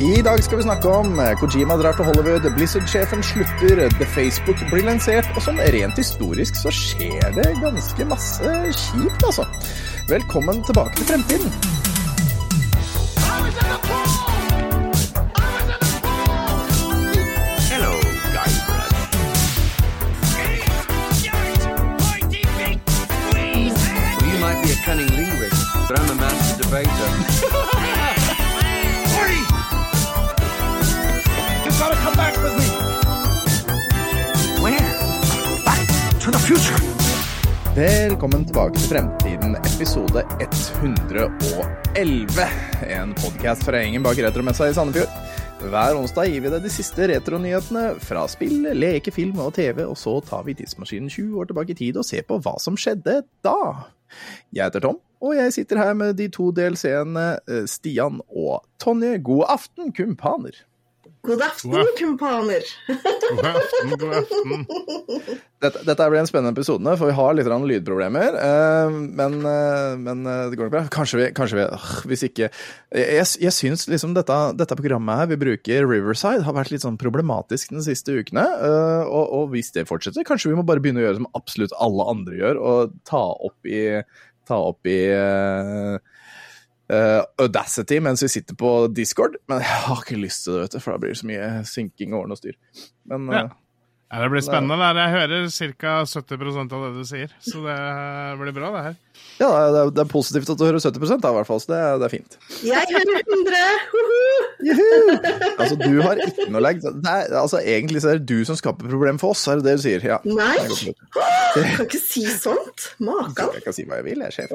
I dag skal vi snakke om eh, Kojima drar til Hollywood, Blizzard-sjefen slutter, The Facebook blir lansert, og sånn rent historisk så skjer det ganske masse kjipt, altså. Velkommen tilbake til fremtiden. Velkommen tilbake til Fremtiden, episode 111. En podkast fra gjengen bak retromessa i Sandefjord. Hver onsdag gir vi deg de siste retronyhetene fra spill, leke, film og TV, og så tar vi tidsmaskinen 20 år tilbake i tid og ser på hva som skjedde da. Jeg heter Tom, og jeg sitter her med de to DLC-ene eh, Stian og Tonje. God aften, kumpaner. God aften, God aften. kumpaner. God aften, god aften. Dette, dette blir en spennende episode, for vi har litt lydproblemer. eh, men, eh, men eh, det går nok bra. Kanskje vi, kanskje vi øh, Hvis ikke Jeg, jeg, syns liksom dette, dette programmet her vi bruker, Riverside, har vært litt sånn problematisk de siste ukene. og, og hvis det fortsetter, kanskje vi må bare begynne å gjøre som absolutt alle andre gjør, og ta opp i, ta opp i eh, Audacity mens vi sitter på Discord. Men jeg har ikke lyst til det, vet du, for da blir det så mye synking og ordne og styr. Men Ja. eh, Ja, det blir spennende. Der. Jeg hører ca. 70% av det du sier, så det blir bra, det her. Ja, det er, det er positivt at du hører 70 da, i hvert fall, så det, er- det er fint. Jeg hører 100! Huhu! Altså, du har ikke noe lag. Altså, egentlig så er det du som skaper problem for oss, er det det du sier? Ja. Nei, mulig. kan ikke si sånt. Makan. Jeg kan si hva jeg vil, jeg er sjef.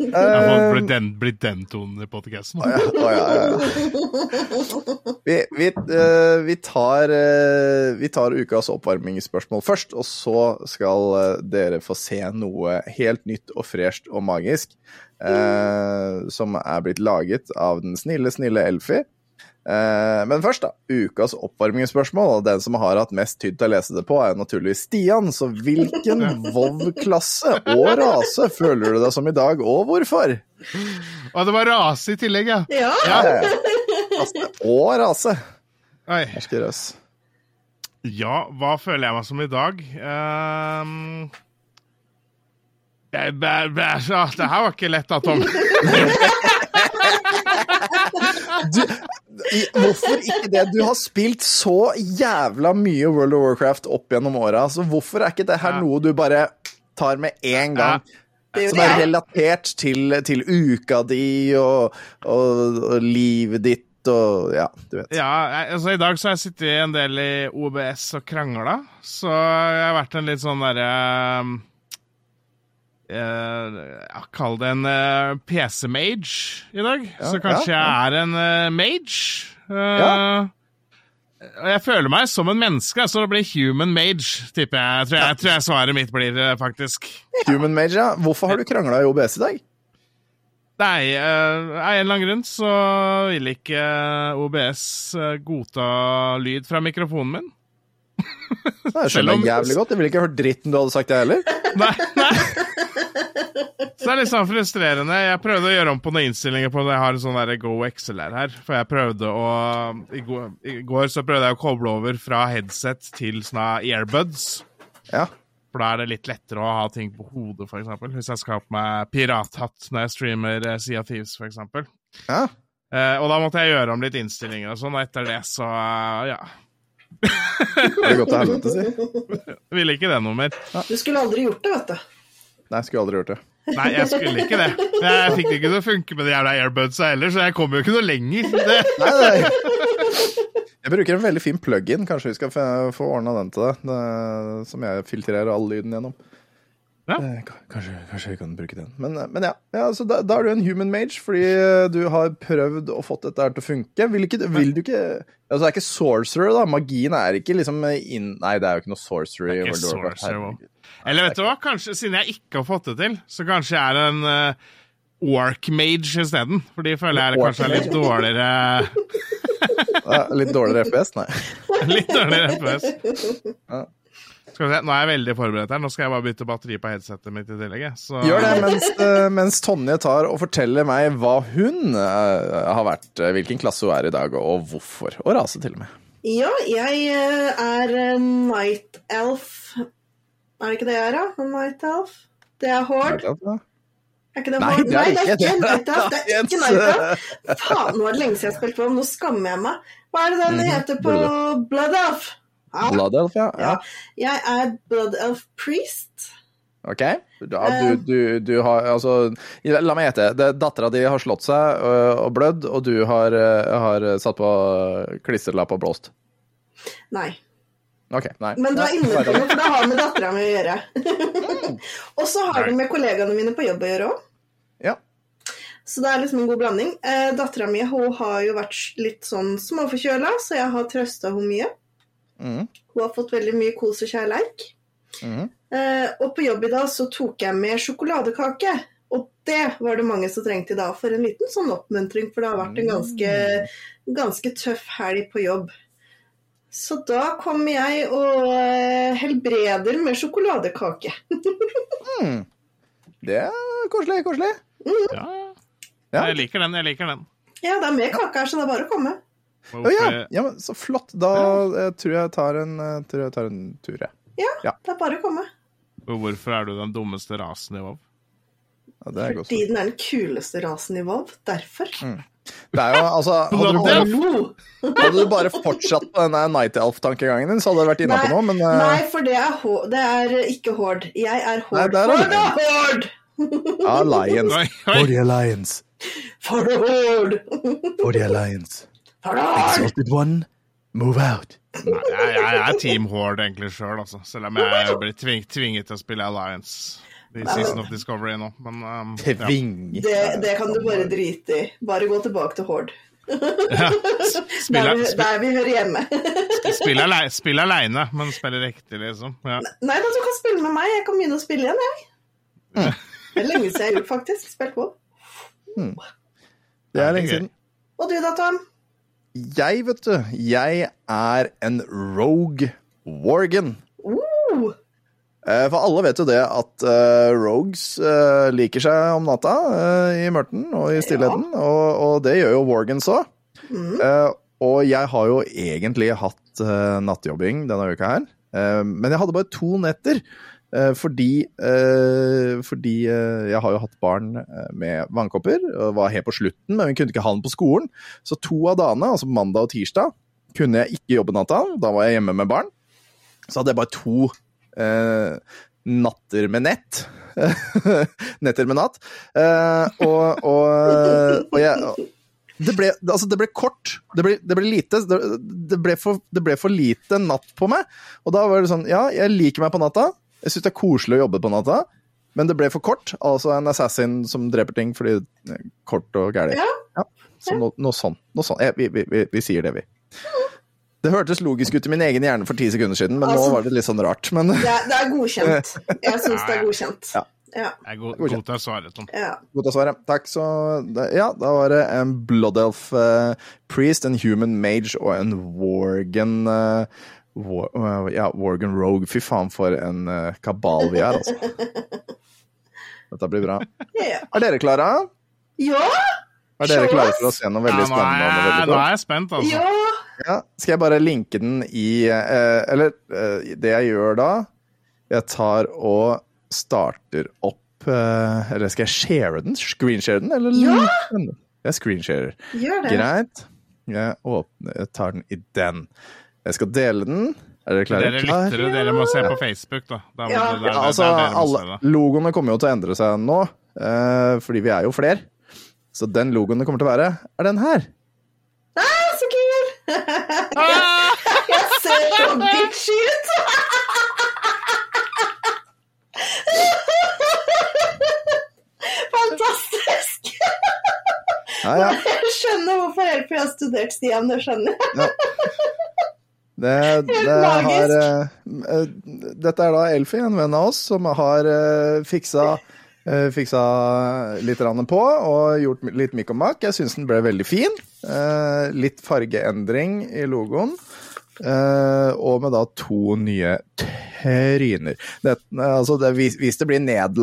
Jeg får Eh, bli den, bli den tonen i podkasten. ja, å, ja, ja, ja. Vi, vi, uh, vi, tar, uh, vi tar ukas oppvarmingsspørsmål først, og så skal eh, få se noe helt nytt og fresht og magisk eh, som er blitt laget av den snille, snille Elfie. Eh, men først, da. Ukas oppvarmingsspørsmål. Og den som har hatt mest tydd til å lese det på, er naturligvis Stian. Så hvilken Vov-klasse og rase føler du deg som i dag, og hvorfor? Og det var rase i tillegg, ja. Ja, ja. og rase. Oi. Herskerøs. Ja, hva føler jeg meg som i dag? Jeg, bæ, bæ, det her var ikke lett, da, Tom. Du, i, hvorfor ikke det? Du har spilt så jævla mye World of Warcraft opp gjennom åra, så hvorfor er ikke det her Ja. noe du bare tar med en gang? det Som er relatert til, til uka di og, og, og livet ditt og Ja, du vet. Ja, jeg, altså I dag så har jeg sittet en del i OBS og krangla, så jeg har vært en litt sånn derre eh, ja, Kall det en uh, PC-mage i dag. så kanskje ja, jeg er en uh, mage. Uh, Ja. Jeg føler meg som en menneske, så det blir human mage, tipper jeg. Jeg tror, jeg, tror jeg svaret mitt blir, eh, faktisk. Human Mage, ja. Hvorfor har du krangla i OBS i dag? Nei, eh, av en eller annen grunn så vil ikke OBS eh, godta lyd fra mikrofonen min. Jeg skjønner om- jævlig godt. Jeg ville ikke hørt dritten du hadde sagt, jeg heller. Nei, nei. Så det er litt sånn frustrerende. Jeg prøvde å gjøre om på noen innstillinger på det. Jeg har en sånn der Go XLR her. For jeg prøvde å i går, I går så prøvde jeg å koble over fra headset til sånne earbuds. Ja. For da er det litt lettere å ha ting på hodet, eksempel. Hvis jeg skal ha på meg pirathatt når jeg streamer eh, Sea of Thieves, eksempel. ja. Eh, og da måtte jeg gjøre om litt innstillinger og sånn, og etter det så eh, ja. Det har gått til helvete, si. Ville ikke det noe mer. Du skulle aldri gjort det, vet du. Nei, jeg skulle aldri gjort det. Nei, jeg skulle ikke det. Jeg fikk det ikke til å funke med de jævla airbudsa heller, så jeg kom jo ikke noe lenger. Det, Nei, nei. Jeg bruker en veldig fin plug-in. Kanskje vi skal få- ordna den til deg. Det- Som jeg filtrerer all lyden gjennom. Ja. Eh, Kanskje, kanskje vi kan bruke den. Men, eh, men ja, ja så da, da er du en human mage, fordi eh, du har prøvd å fått dette her til å funke. Vil, ikke, vil du ikke Altså, det er ikke sorcerer, da. Magien er ikke liksom in, Nei, det er jo ikke noe sorcery. Det er ikke sorcerer, Herregud. eller vet du hva, kanskje siden jeg ikke har fått det til, så kanskje jeg er en uh, orc mage isteden. For de føler jeg kanskje er litt dårligere litt dårligere FPS? Nei. Litt dårligere FPS. Skal vi se, Nå er jeg veldig forberedt her. Nå skal jeg bare bytte batteri på headsetet mitt i tillegg. Så, Gjør det mens, eh, mens Tonje tar og forteller meg hva hun eh, har vært, eh, hvilken klasse hun er i dag, og hvorfor. Og rase, til og med. Ja, jeg er Night Elf. Er det ikke det jeg er, da? Night Elf? Det er Hord. Er ikke det Nei, det er Nei, det er ikke. Night Elf. Det er ikke. Night Elf. Faen, nå er det lenge siden jeg har spilt på, nå skammer jeg meg. Hva er det den Mhm, heter på Blood Elf? Ja, Blood Elf, ja. ja. Jeg er Blood Elf Priest. Ok. Ja, du, du, du har Altså, la meg gjette. Dattera di har slått seg øh, og blødd, og du har, øh, har satt på klistrelapp og blåst. Nei. Okay, nei. Men du er inne på noe, for det har med dattera mi å gjøre. Mm. og så har det med kollegaene mine på jobb å gjøre òg. Ja. Så det er liksom en god blanding. Eh, Dattera mi har jo vært litt sånn småforkjøla, så jeg har trøsta henne mye. Mhm, Hun har fått veldig mye kos og kjærleik. Mm. Eh, og på jobb i dag så tok jeg med sjokoladekake. Og det var det mange som trengte i dag, for en liten sånn oppmuntring. For det har vært en ganske, ganske tøff helg på jobb. Så da kommer jeg og eh, helbreder med sjokoladekake. Mm. Det er koselig, koselig. ja. Ja. Jeg liker den. jeg liker den. Ja, det er mer kake her, så det er bare å komme. Og Å ja. ja, men så flott. Da eh, tror jeg tar en, eh, tror jeg tar en tur, jeg. Det er bare å komme. og hvorfor er du den dummeste rasen i WoW? Ja, det er godt. Fordi den er den kuleste rasen i WoW. Derfor. Det er jo, altså, hadde, du bare, hadde du bare fortsatt på denne Night Elf-tankegangen din, så hadde du vært innafor på noe, men eh, Nei, for det er, det er ikke Hord. Jeg er Hord. Nei, er For du. er Hord! Alliance. Oi. the Alliance. For the Hord! For the Alliance. Hord! one, move out. Nei, jeg, jeg er Team Horde egentlig sjøl, altså. Selv om jeg blir tving, tvinget til å spille Alliance i Season of Discovery nå. Men um, ja. Det, det kan du bare drite i. Bare gå tilbake til Hord. Ja. Der vi, der vi hører hjemme. Spill alene Spill aleine, men spill riktig, liksom. Ja. Nei da, du kan spille med meg. Jeg kan begynne å spille igjen, jeg. Det er lenge siden jeg har gjort, faktisk. Spilt på. Det er lenge siden. Og du da, Tom? Jeg, vet du, jeg er en rogue wargan. Uh, Eh, For alle vet jo det at uh, rogues uh, liker seg om natta i mørten og i stillheten, og, og det gjør jo wargans òg. og jeg har jo egentlig hatt nattjobbing denne uka her, men jeg hadde bare to netter. Eh, fordi eh, fordi eh, jeg har jo hatt barn med vannkopper, og var helt på slutten, men vi kunne ikke ha den på skolen. Så to av dagene, altså mandag og tirsdag, kunne jeg ikke jobbe natta. Da var jeg hjemme med barn. Så hadde jeg bare to eh, natter med nett. Netter med natt. Eh, og, og, og jeg det ble, altså det ble kort. Det ble, det ble lite. Det, ble for, det ble for lite natt på meg. Og da var det sånn Ja, jeg liker meg på natta. Jeg syns det er koselig å jobbe på natta. Men det ble for kort. Altså en assassin som dreper ting fordi er kort og gæli. Ja. Så noe, noe sånn. Noe sånn. Ja, vi, vi, vi, vi sier det, vi. Det hørtes logisk ut i min egen hjerne for ti sekunder siden, men Altså- nå var det litt sånn rart. Men det, er, det er godkjent. Jeg syns det er godkjent. Ja. Ja. Jeg er god, Godkjent. god til å svare, Tom. ja. Godtar å svare. Takk, så det, Ja, da var det en Blood Elf uh, Priest, en Human Mage og en Worgen eh, War, uh, Ja, Wargan Rogue. Fy faen, for en uh, kabal vi er, altså. Dette blir bra. Yeah. Er dere klare? ja! Er dere Show klare for å se noe Ja, veldig nå, er spennende? og veldig nå er jeg spent, altså. Ja! Ja, skal jeg bare linke den i uh, Eller det jeg gjør da Jeg tar og starter opp Eller skal jeg share den? Screenshare den? Eller Ja! Jeg screensharer. Gjør det. Greit. Jeg åpner Jeg tar den i den. Jeg skal dele den. Er dere klare? Dere lyttere, dere må se på Facebook, da. da Ja. det, der, Ja, altså, alle, logoene kommer jo til å endre seg nå, uh, fordi vi er jo flere. Så den logoen det kommer til å være, er den her. Ah, så kul! jeg, Jeg ser så bitchy ut! Fantastisk! Ja, ja. Jeg skjønner hvorfor LP har studert Stian, det skjønner jeg. Det, det har, eh, dette er da Elfie, en venn av oss, som har uh, fiksa, uh, fiksa litt på og gjort litt mikk og makk. Jeg syns den ble veldig fin. Eh, litt fargeendring i logoen. Eh, og med da to nye tryner. Det, altså det, hvis, hvis det blir ned,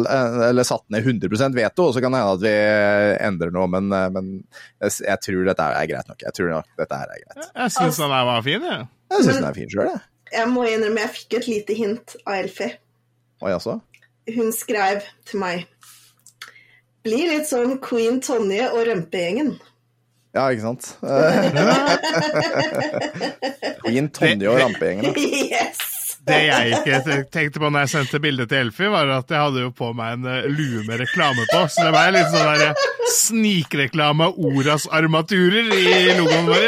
eller satt ned 100% veto, så kan det hende at vi endrer noe, men, men jeg, jeg, tror dette er greit nok. Jeg tror nok dette er greit. Jeg syns den der var fin, jeg. Jeg syns den er fin sjøl, jeg. Jeg må innrømme, jeg fikk et lite hint av Elfie. Oi, altså? Hun skrev til meg Blir litt sånn Queen Tonje og Rømpegjengen. Ja, ikke sant? Queen Tonje og rampegjengen. Yes! Det jeg ikke tenkte på når jeg sendte bildet til Elfie, var at jeg hadde jo på meg en eh, lue med reklame på. Så det var litt sånn der snikreklame av Oras armaturer i logoen vår.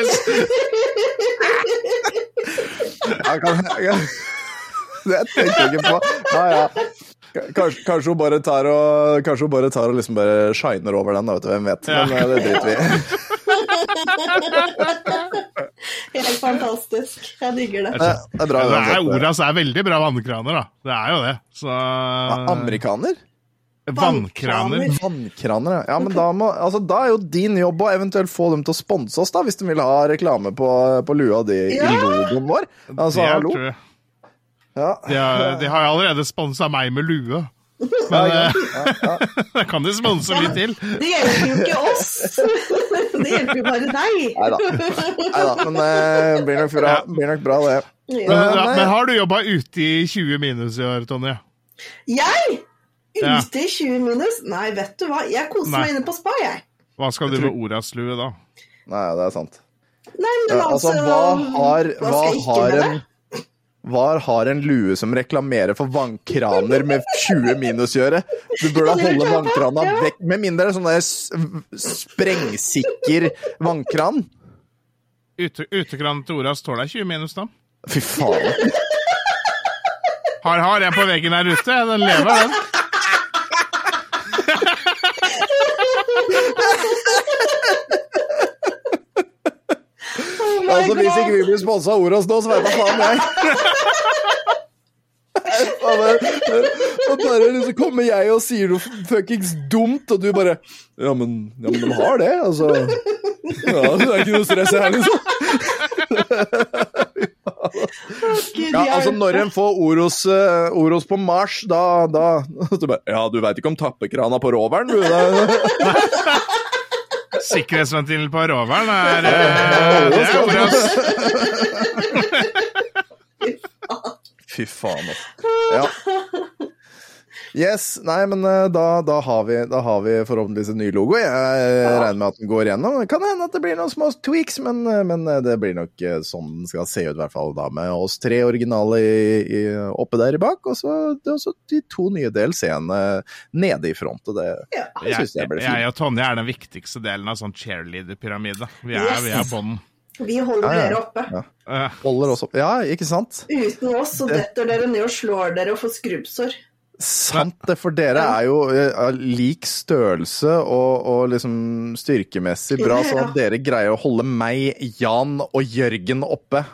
Ja, kan, jeg, det tenkte jeg ikke på. Ja, ja. Kanskje, kanskje, hun bare tar og Kanskje hun bare tar og liksom bare shiner over den, da, vet du. Hvem vet. Men Ja. eh, det driter vi i. Helt fantastisk. Jeg digger det. Det det er bra. Det er. Oras er veldig bra vannkraner, da. Det er jo det. Så Ja, Amerikaner? Vannkraner. Vannkraner, ja. ja men da, må, altså, da er jo din jobb å eventuelt få dem til å sponse oss, da, hvis de vil ha reklame på, på lua di Ja. i logoen vår. Altså, Det er hallo. Ja. De har, de har allerede sponsa meg med lue. Men ja, eh, ja, ja. da kan de sponse litt til. Det hjelper jo ikke oss. Det hjelper jo bare deg. Nei da. Men det blir, nok bra, blir nok bra, det. Men, men har du jobba ute i 20 minus i år, Tonje? Jeg? Ute i 20 minus? Nei, vet du hva. Jeg koser Nei. meg inne på spa, jeg. Hva skal du med Oras-lue da? Nei, det er sant. Nei, men altså, altså, hva har, hva hva har en hva har en lue som reklamerer for vannkraner med 20 minus gjøre? Du burde holde vannkrana vekk, med mindre det er sånn der sprengsikker vannkran. Ute, utekranen til Oras tåler 20 minus, da. Fy faen. Har, har jeg på veggen her ute. Den lever, den. Oh my Altså, Hvis ikke vi blir sponsa av Oros nå, så veit da faen jeg. Og bare, liksom kommer jeg og sier noe fuckings dumt, og du bare Ja, men, ja, men de har det, altså. Ja, det er ikke noe stress her, liksom. Ja, altså. Når en får Oros, uh, Oros på Mars, da, da du bare, Ja, du veit ikke om tappekrana på roveren, du? Da. Sikkerhetsventilen på roveren er eh, Det er Oras. Fy faen, altså. Ja. Yes, nei, men eh, da, da, har vi, da har vi forhåpentligvis en ny logo. Jeg regner med at den går gjennom. Kan hende at det blir noen små tweaks, men, eh, men eh, det blir nok eh, sånn den skal se ut, i hvert fall da, med oss tre originale i, i, oppe der i bak, og så, er de to nye DLC-ene nede i front. Og det, Ja. det Jeg, syns jeg blir jeg fint. og Tonje er den viktigste delen av sånn cheerleader-pyramide. Vi er, vi er bånden. Vi holder Ja, ja. dere oppe. Ja. Eh, Holder oss oppe. Ja, ikke sant? Uten oss så detter dere ned og slår dere og får skrubbsår. Sant det, for dere er jo eh, lik størrelse og, og liksom styrkemessig bra, så at dere greier å holde meg, Jan og Jørgen oppe.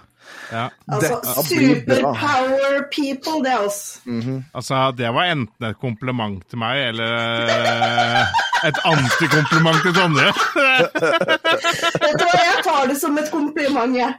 ja. Altså, superpower people, det er oss. Altså, det var enten et kompliment til meg, eller eh, et antikompliment til Tonje. Vet du hva, jeg tar det som et kompliment, jeg.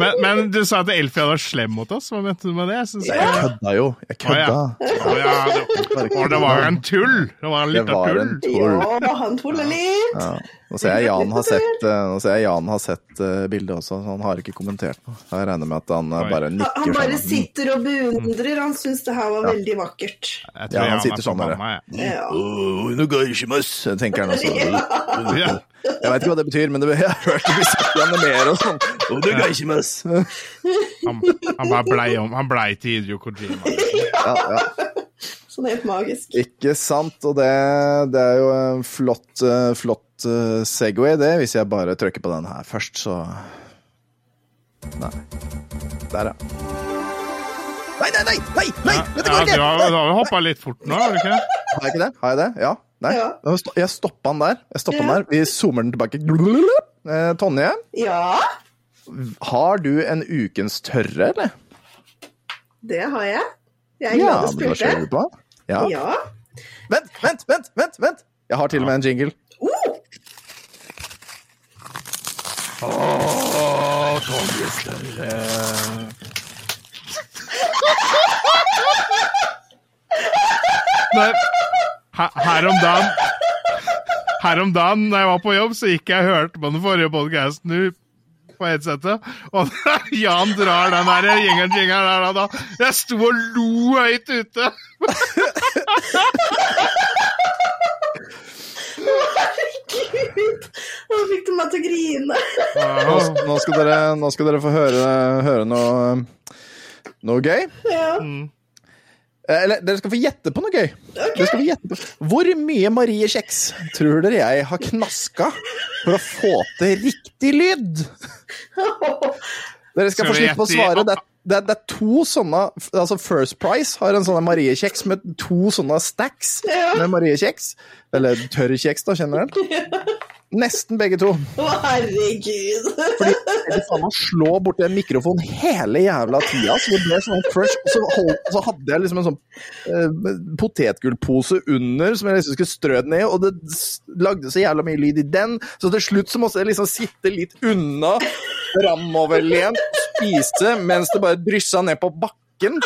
Men, men du sa at Elfia var slem mot oss. Hva mente du med det? Jeg synes Jeg jeg, kødda jo. Jeg Å, ja. Å, ja, det, å, det var en tull! Det var en liten tull. en tull. Ja, han tuller litt. Ja. Nå ser jeg Jan har sett, eh, nå ser jeg Jan har sett eh, bildet også, så han har ikke kommentert noe. Jeg regner med at han eh, bare nikker han bare sånn. sitter og beundrer. Han syns det her var veldig vakkert. Jeg tror Ja, han Jan er sitter sånn bare. Ja. Oh, nå går det ikke møss», tenker han også. Ja. Jeg veit ikke hva det betyr, men det, jeg har hørt det bli sagt gjennom mer og sånn. Oh, no ja. Han, han bare blei om. Han blei til Idio Kojima. Ja, ja. Sånn helt magisk. Ikke sant, og det, det er jo en flott, eh, flott eh, Segway, det, hvis jeg bare trykker på den her først, så Nei. Der, ja. Nei, nei, nei! nei, nei Ja, Dette ja, du har, du har jo hoppa litt fort nå, har du ikke? Har jeg ikke det? Har jeg det? Ja. Nei. Ja. Jeg stoppa den der. Jeg stoppa den der. Vi zoomer den tilbake. Eh, Tonje, Ja, har du en ukens tørre, eller? det har jeg. Jeg er glad du men da spurte. Ja. ja. Vent, vent, vent, vent! vent. Jeg har til og med en jingle. Uh! Oh, Tonje eh. Her, her om dagen Her om dagen da jeg var på jobb, så gikk jeg og hørte på den forrige podkasten på headsetet, og Jan drar den der jingeren jingeren der da. Jeg sto og lo høyt ute! Herregud! Nå fikk du meg til å grine. Nå, nå, skal dere, nå skal dere få høre, høre noe, noe gøy. Ja. Eh, Eller dere skal få gjette på noe gøy. Dere skal få på. Hvor mye Marie Kjeks tror dere jeg har knaska for å få til riktig lyd? Dere skal Skal få slippe å svare. Det, er- det, er- det er to sånne Altså First Price har en sånn Marie Kjeks med to sånne stacks Ja. med Marie Kjeks. Eller tørr kjeks, da, generelt. dere? Nesten begge to. Å, herregud. Fordi jeg faen meg slå borti en mikrofon hele jævla tida, så det ble sånn crush. Og så, hold, så hadde jeg liksom en sånn uh, potetgullpose under som jeg liksom skulle strø den ned, og det lagde så jævla mye lyd i den, så til slutt så måtte jeg liksom sitte litt unna, framoverlent, spise mens det bare dryssa ned på bakken.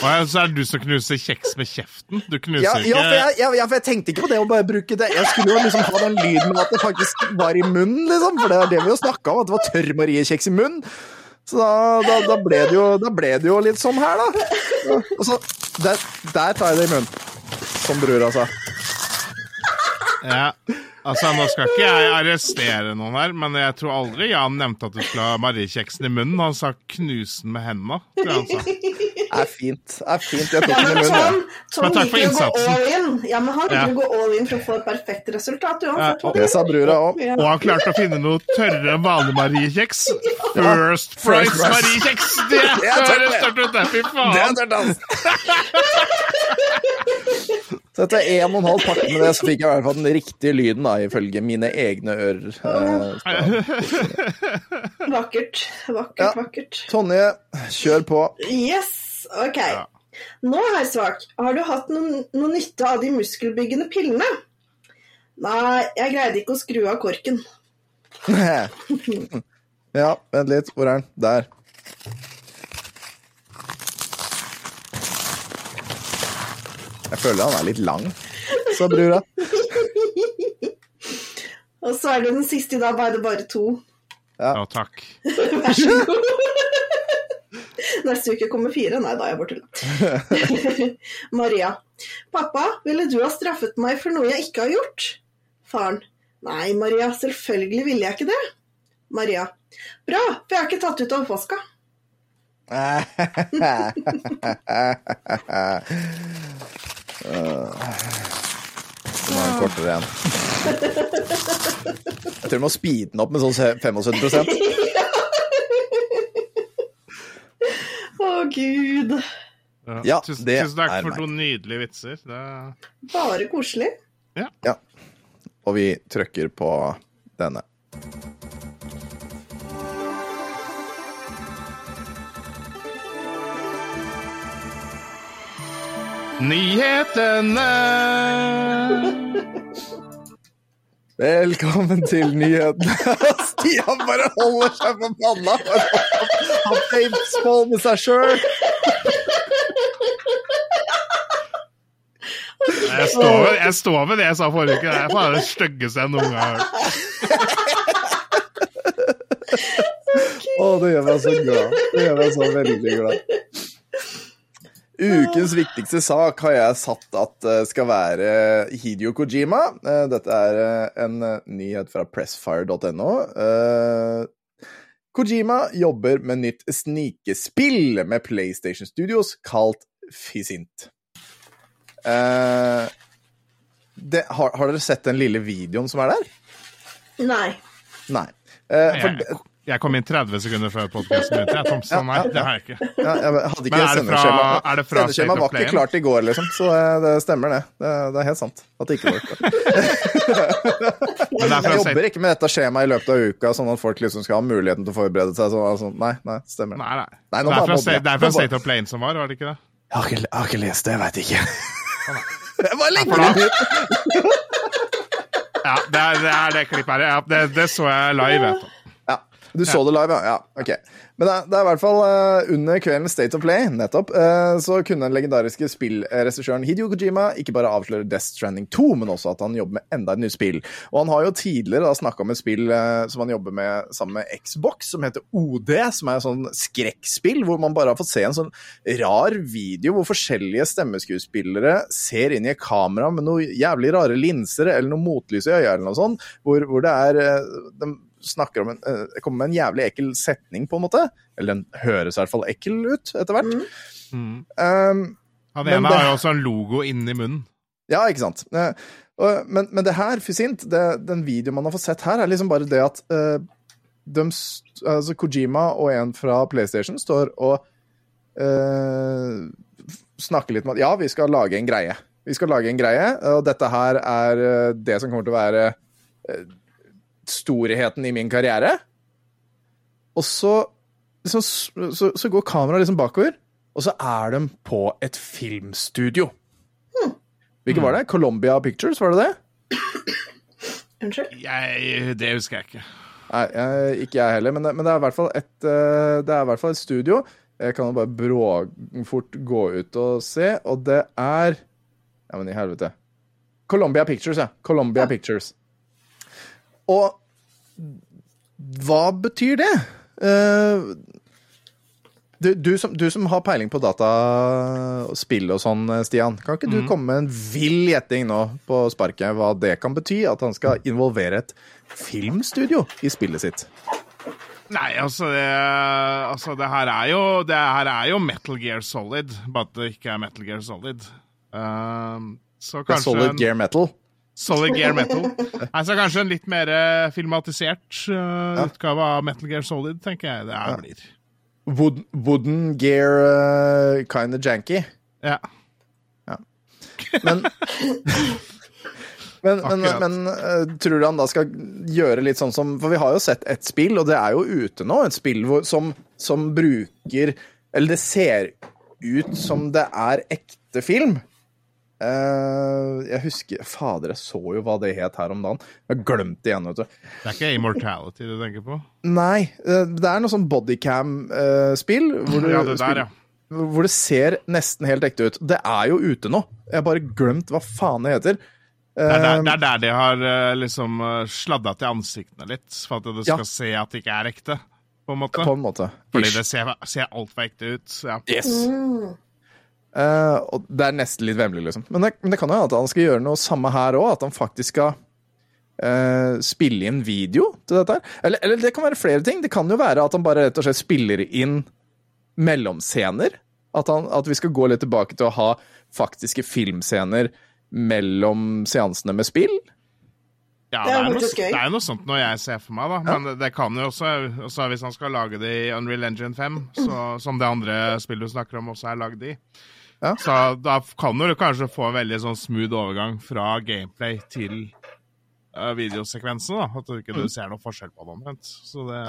Og så er det du som knuser kjeks med kjeften. Du knuser Ja, ja, for jeg, ja, for jeg tenkte ikke på det å bare bruke det. Jeg skulle jo liksom ha den lyden med at det faktisk var i munnen, liksom. For det er det vi jo snakka om, at det var tørr Marie-kjeks i munnen. Så da, da, da, ble det jo, da ble det jo litt sånn her, da. Og så der, der tar jeg det i munnen. Som brura sa. Ja. Altså, Nå skal ikke jeg arrestere noen her, men jeg tror aldri Jan nevnte at du skulle ha Mariekjeksen i munnen. Han sa 'knuse den med hendene'. tror jeg han sa. Er fint. Er fint. Jeg tok Ja, den i men munnen. Tom. Tom Men takk for innsatsen. å gå all in. Ja, men han liker Ja. å gå all in for å få et perfekt resultat uansett. og Det sa brura òg. Ja. Og han klarte å finne noe tørre enn vanlig Mariekjeks. First First Price. Mariekjeks! Det Det er høres det. tørt ut, det! Fy Det er faen! tørt, altså. Så etter en og en halv pakke med det, så fikk jeg i hvert fall den riktige lyden, da, ifølge mine egne ører. Eh, Vakkert. Vakkert, Ja. vakkert. Tonje, kjør på. Yes, ok. Ja. Nå, herr Svak, har du hatt noen, noe nytte av de muskelbyggende pillene? Nei, jeg greide ikke å skru av korken. Ja, vent litt. Hvor er den? Der. Jeg føler han er litt lang, sa brura. Og så er det den siste i dag, bare det bare to. Ja, takk. Vær så god. Neste uke kommer fire. Nei, da er jeg bare tulla. Maria. Pappa, ville du ha straffet meg for noe jeg ikke har gjort? Faren. Nei, Maria, selvfølgelig ville jeg ikke det. Maria. Bra, for jeg har ikke tatt ut av oppvaska. Så må en kortere igjen. Jeg tror du må speede den opp med sånn 75% Å, gud. Ja, tusen, det tusen takk er for meg. noen nydelige vitser. Det... Bare koselig. Ja. Og vi trykker på denne. Nyhetene! Velkommen til nyhetene. Stian bare holder seg på panna. Han facepall med seg sjøl. Jeg står, ved, jeg står ved det jeg sa forrige uke. Det er faen det styggeste jeg noen gang har hørt. Å, det gjør meg så glad. Det gjør meg så veldig glad. Ukens viktigste sak har jeg satt at skal være Hidio Kojima. Eh, Dette er eh, en eh, nyhet fra pressfire.no. Eh, Kojima jobber med nytt snikespill med PlayStation Studios kalt Fisint. Eh, det, har, har dere sett den lille videoen som er der? Nei. Nei. Eh, for, Jeg, kom inn 30 sekunder før podkasten begynte. Jeg, Tom, så nei, det har jeg ikke. Ja, jeg hadde ikke Men det fra- sendeskjema. Sendeskjema var ikke klart i går, liksom, så det, det stemmer, det. det. Det er helt sant at det ikke var klart. Jeg jobber ikke med dette skjemaet i løpet av uka, sånn at folk liksom skal ha muligheten til å forberede seg. Så, altså, nei, nei, stemmer. Nei, nei. Nei, Det er fra, det er fra State of Plane som var, var det ikke det? Jeg har ikke, jeg har ikke lest det, jeg veit ikke. Jeg bare legger det ut. Ja, det er det, er det klippet her. Ja, det, det så jeg live. Vet du. Du så det live, ja? ja ok. Men det det er i hvert fall uh, under kveldens State of Play, nettopp, uh, så kunne den legendariske spillregissøren Hidio Kojima ikke bare avsløre Death Stranding 2, men også at han jobber med enda et nytt spill. Og han har jo tidligere snakka om et spill uh, som han jobber med sammen med Xbox, som heter OD, som er et sånn skrekkspill hvor man bare har fått se en sånn rar video hvor forskjellige stemmeskuespillere ser inn i et kamera med noen jævlig rare linser eller noe motlys i øya eller noe sånt, hvor, hvor det er de, snakker om en, uh, kommer med en jævlig ekkel setning, på en måte. Eller den høres i hvert fall ekkel ut etter hvert. Mm. Um, Han ene det- har jo også en logo inni munnen. ja, ikke sant. Uh, men, men det her, Fysint, det, den videoen man har fått sett her, er liksom bare det at uh, de, altså Kojima og en fra PlayStation står og eh, snakker litt med at ja, vi skal lage en greie. Vi skal lage en greie, og dette her er eh, det som kommer til å være eh, storheten i min karriere. Og så, liksom, s- så, så går kameraet liksom bakover, og så er de på et filmstudio. Hvilket var det? Columbia Pictures, var det det? Unnskyld? Jeg, det husker jeg ikke. Nei, jeg, ikke jeg heller, men det, men det er i hvert fall et, eh, det er i hvert fall et studio. Jeg kan jo bare bråfort gå ut og se, og det er Ja, men i helvete. Columbia Pictures, ja. Columbia Pictures. Og hva betyr det? Eh, du, du, som, du som har peiling på dataspill og sånn, Stian. Kan ikke du komme med en vill gjetting nå på sparket hva det kan bety? At han skal involvere et filmstudio i spillet sitt? Nei, altså det, altså det her er jo Det her er jo Metal Gear Solid, bare at det ikke er Metal Gear Solid. Uh, så Det er Solid en, Gear Metal. Solid Gear Metal. Altså kanskje en litt mer eh, filmatisert uh, utgave av Metal Gear Solid, tenker jeg det her blir. Wood, wooden Gear uh, kind of janky. Ja. Men Men, men, men eh, tror du han da skal gjøre litt sånn som For vi har jo sett et spill, og det er jo ute nå, et spill hvor, som, som bruker Eller det ser ut som det er ekte film. Eh, jeg husker Fader, jeg så jo hva det het her om dagen. Jeg har glemt det igjen, vet du. Det er ikke Immortality du tenker på? Nei, eh, det er noe sånn bodycam-spill. hvor, Ja, det ja. hvor det ser nesten helt ekte ut. Det er jo ute nå. Jeg har bare glemt hva faen det heter. Det er, der, Eh, det er der de har eh, liksom uh, sladda til ansiktene litt, for at det Ja. skal se at det ikke er ekte, på en måte. På en måte. Fordi det ser, ser altfor ekte ut. Ja. Yes. Eh, og det er nesten litt vemmelig, liksom. Men det, men det kan jo hende at han skal gjøre noe samme her òg. At han faktisk skal uh, spille inn video til dette her. Eller, eller det kan være flere ting. Det kan jo være at han bare rett og slett spiller inn mellomscener. At, han, at vi skal gå litt tilbake til å ha faktiske filmscener mellom seansene med spill. Ja, Det er er, noe, det er noe sånt når jeg ser for meg, da. Men det, det kan jo også, også Hvis han skal lage det i Unreal Engine 5, så, som det andre spillet du snakker om, også er lagd i, Ja. så da kan du kanskje få en veldig sånn smooth overgang fra gameplay til uh, videosekvensen. da, At du ikke du ser noe forskjell på det omtrent. Så det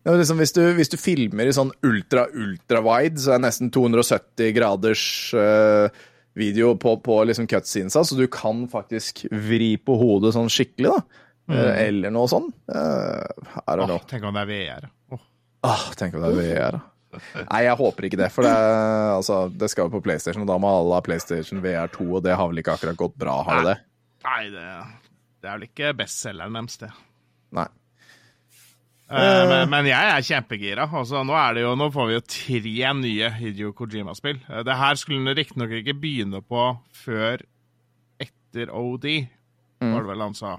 Ja, liksom, hvis, du, hvis du filmer i sånn ultra-ultra-wide, så er det nesten 270 graders uh, video på, på liksom cutscenesa, så du kan faktisk vri på hodet sånn skikkelig, da. Eh, eller noe sånn. Uh, åh. Tenk om det er VR. Åh. Ah, tenk om det er VR. Nei, jeg håper ikke det, for det, altså, det skal jo på PlayStation, og da må alle ha PlayStation VR2, og det har vel ikke akkurat gått bra, har det det? Nei, det, det er vel ikke bestselgeren deres, det. Nei. Eh, men, men jeg er kjempegira. Altså, nå, er det jo, nå får vi jo tre nye Hideo Kojima-spill. Eh, det her skulle den riktignok ikke begynne på før etter OD, var det vel han sa.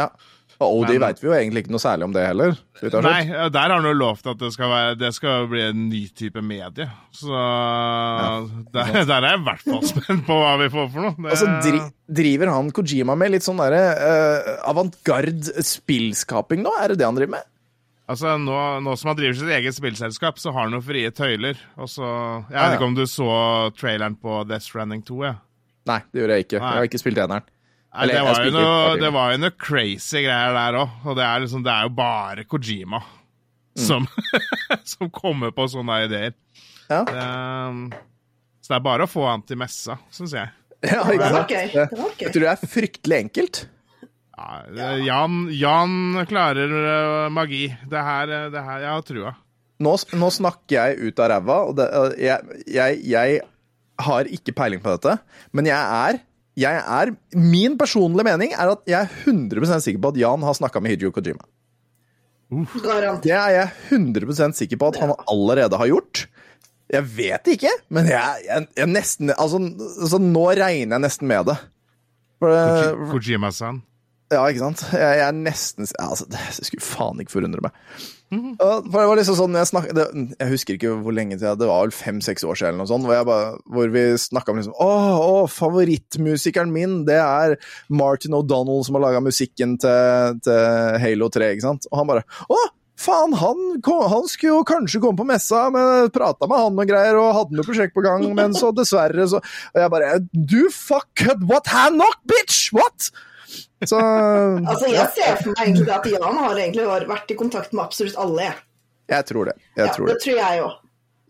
Ja. Og de veit vi jo egentlig ikke noe særlig om det heller. Nei, der har han jo lovt at det skal, være, det skal bli en ny type medie. Så der, der er jeg i hvert fall spent på hva vi får for noe. Det, Altså, dri driver han Kojima med litt sånn derre uh, avantgarde spillskaping nå? Er det det han driver med? Altså, nå, nå som han driver sitt eget spillselskap, så har han jo frie tøyler. Og så, Jeg Ja, ja. vet ikke om du så traileren på Death Stranding 2? Ja. Nei, det gjorde jeg ikke. Nei. Jeg har ikke spilt eneren. Nei, Eller, det, var jo noe, det var jo noe crazy greier der òg. Og det er, liksom, det er jo bare Kojima Mm. som, som kommer på sånne ideer. Ja. Det, um, så det er bare å få han til messa, syns jeg. Ja, Det ikke var sant? gøy. Det- Jeg tror det er fryktelig enkelt. Ja, det- Jan, Jan klarer øh, magi. Det her, øh, det her Jeg har trua. Nå, nå snakker jeg ut av ræva, og det, jeg, jeg, jeg har ikke peiling på dette, men jeg er jeg er, Min personlige mening er at jeg er 100% sikker på at Jan har snakka med Hideo Kojima. Garantert. Det er jeg 100% sikker på at han allerede har gjort. Jeg vet ikke, men jeg, jeg, jeg nesten altså, altså, nå regner jeg nesten med det. Det, Kojima-san. Ja, ikke sant? Jeg, jeg er nesten altså, Det skulle faen ikke forundre meg. For det var liksom sånn Jeg, snak, det, jeg husker ikke hvor lenge siden, det var vel fem-seks år siden, eller noe sånt, hvor, bare, hvor vi snakka om liksom Å, å, favorittmusikeren min, det er Martin O'Donnell som har laga musikken til, til Halo 3, ikke sant? Og han bare Å! Faen, han, han skulle jo kanskje komme på messa, men prata med han og greier, og hadde noe prosjekt på gang, men så dessverre så Og jeg bare Du fuck what hand knock, bitch! What? Så Altså, jeg ser for meg egentlig at Jan har egentlig vært i kontakt med absolutt alle. jeg. Jeg tror det. Jeg Ja, tror det det. tror jeg òg.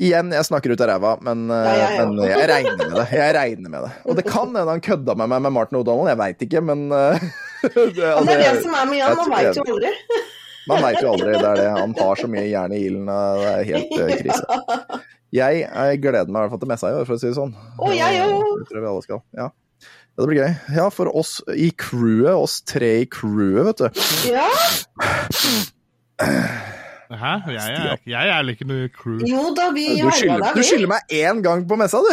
Igjen, jeg snakker ut av ræva, men, ja, Ja, jeg men jeg regner med det. Jeg regner med det. Og det kan hende han kødda med meg med Martin O'Donnell, jeg veit ikke, men eh, det, altså, det er det som er med Jan, man veit jo aldri. Man veit jo aldri. Det er det. Han har så mye jern i ilden, det er helt eh, krise. Jeg, jeg gleder meg i hvert fall til messa i år, for å si det sånn. Å, jeg òg. Det tror jeg vi alle skal. Ja. Ja, Det blir gøy. Ja, for oss i crewet, oss tre i crewet, vet du. Ja, Hæ? Jeg er, jeg er ikke noe crew. jo da, vi skylder, deg, du skylder meg én gang på messa, du!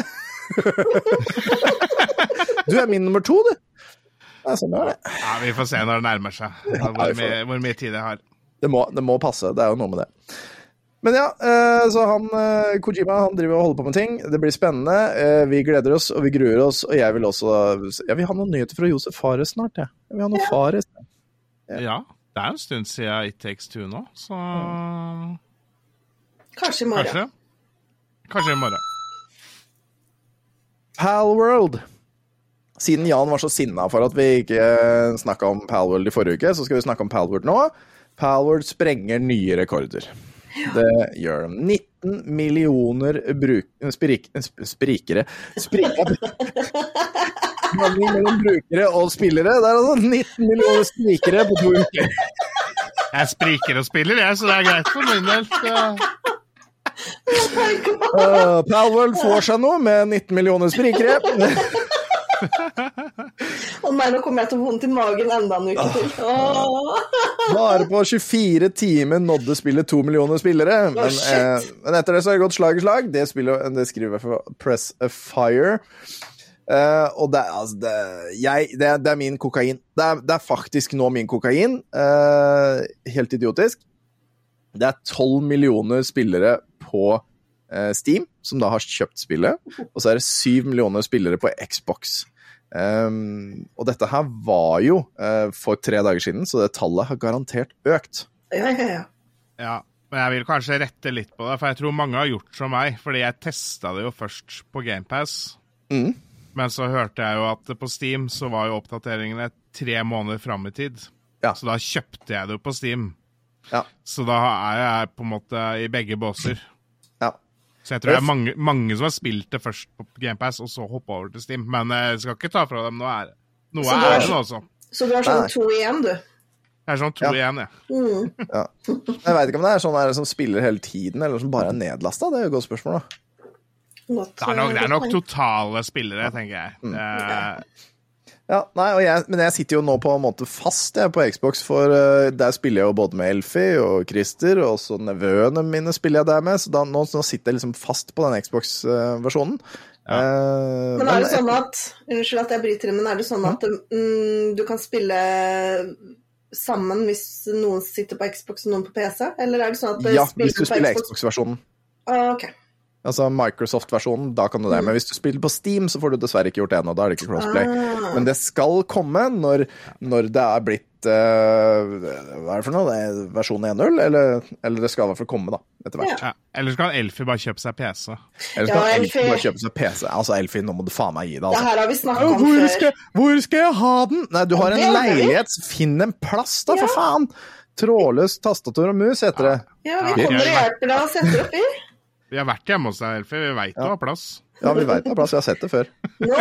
Du er min nummer to, du. Ja, sånn er det. Ja, Vi får se når det nærmer seg, hvor mye, hvor mye tid jeg har. Det må, det må passe. Det er jo noe med det. Men ja, eh, så han eh, Kojima han driver og holder på med ting. Det blir spennende. Eh, Vi gleder oss, og vi gruer oss. Og jeg vil også Jeg vil ha noen nyheter fra Josef Fares snart, jeg. Jeg vil ha noe Fares. Ja, det er en stund siden It Takes Two nå, så Kanskje i morgen. kanskje. Kanskje i morgen. Palworld. Siden Jan var så sinna for at vi ikke snakka om Palworld i forrige uke, så skal vi snakke om Palworld nå. Palworld sprenger nye rekorder. Det gjør de. 19 millioner bruk... Sprik... sprikere Sprikere mellom brukere og spillere. Det er altså 19 millioner sprikere på to uker. Jeg spriker og spiller, jeg, så det er greit for min del. Så... Uh, Palworld får seg noe med 19 millioner sprikere. Å nei, nå kommer jeg til å få vondt i magen enda en uke til. Bare på 24 timer nådde spillet to millioner spillere. Men, eh, men etter det så har det gått slag i slag. Det, spillet, det skriver jeg for Press a Fire. Uh, og det, altså, det, jeg, det, det er min kokain. Det er, er faktisk nå min kokain. Uh, helt idiotisk. Det er 12 millioner spillere på Steam, som da har kjøpt spillet. Og så er det 7 millioner spillere på Xbox. Um, og dette her var jo uh, for tre dager siden, så det tallet har garantert økt. Ja, ja, ja. Ja, men jeg vil kanskje rette litt på det, for jeg tror mange har gjort som meg. Fordi jeg testa det jo først på GamePass, Mm. men så hørte jeg jo at på Steam så var jo oppdateringene tre måneder fram i tid. Ja. Så da kjøpte jeg det jo på Steam. Ja. Så da er jeg på en måte i begge båser. Ja. Så jeg tror det er mange, mange som har spilt det først på GamePass, og så hoppa over til Steam. Men eh, jeg skal ikke ta fra dem noe ære. Noe Så du har- ære altså. Så du har sånn to igjen, du. Det er sånn to Ja. igjen, jeg. Mm. Jeg veit ikke om det er sånn som spiller hele tiden, eller som bare er nedlasta. Det er jo et godt spørsmål, da. Det er nok, det er nok totale spillere, tenker jeg. Mm. Eh, Ja, nei, og jeg, Men jeg sitter jo nå på en måte fast jeg, på Xbox, for uh, der spiller jeg jo både med Elfie og Christer, og også nevøene mine spiller jeg der med, så da, nå, nå sitter jeg liksom fast på den Xbox-versjonen. Eh, Men er det sånn at Unnskyld at jeg bryter inn, men er det sånn at mm, du kan spille sammen hvis noen sitter på Xbox og noen på PC? Eller er det sånn at Ja, hvis du spiller Xbox-versjonen. Ah, ok. Altså Microsoft-versjonen, da kan du det. Men hvis du spiller på Steam, så får du dessverre ikke gjort det ennå. Da er det ikke crossplay. Ah. Men det skal komme når, når det er blitt uh, Hva er det for noe? Det er versjon 1.0? Eller, eller det skal i hvert fall komme, da. Etter hvert. ja. Eller så kan Elfie bare kjøpe seg PC. Eller Ja, skal Elfie Elfie. bare kjøpe seg PC? Altså, Elfie, nå må du faen meg gi deg, Det altså. her har vi snakka om Hvor før. skal, hvor skal jeg ha den? Nei, du har en Det leilighet. Finn en plass, da, for faen! Trådløst tastatur og mus heter det. Ja, vi Ja. kommer og hjelper deg og setter opp i. Vi har vært hjemme hos deg, Elfie. Vi veit du har plass. Ja, vi veit det har plass. Jeg har sett det før. No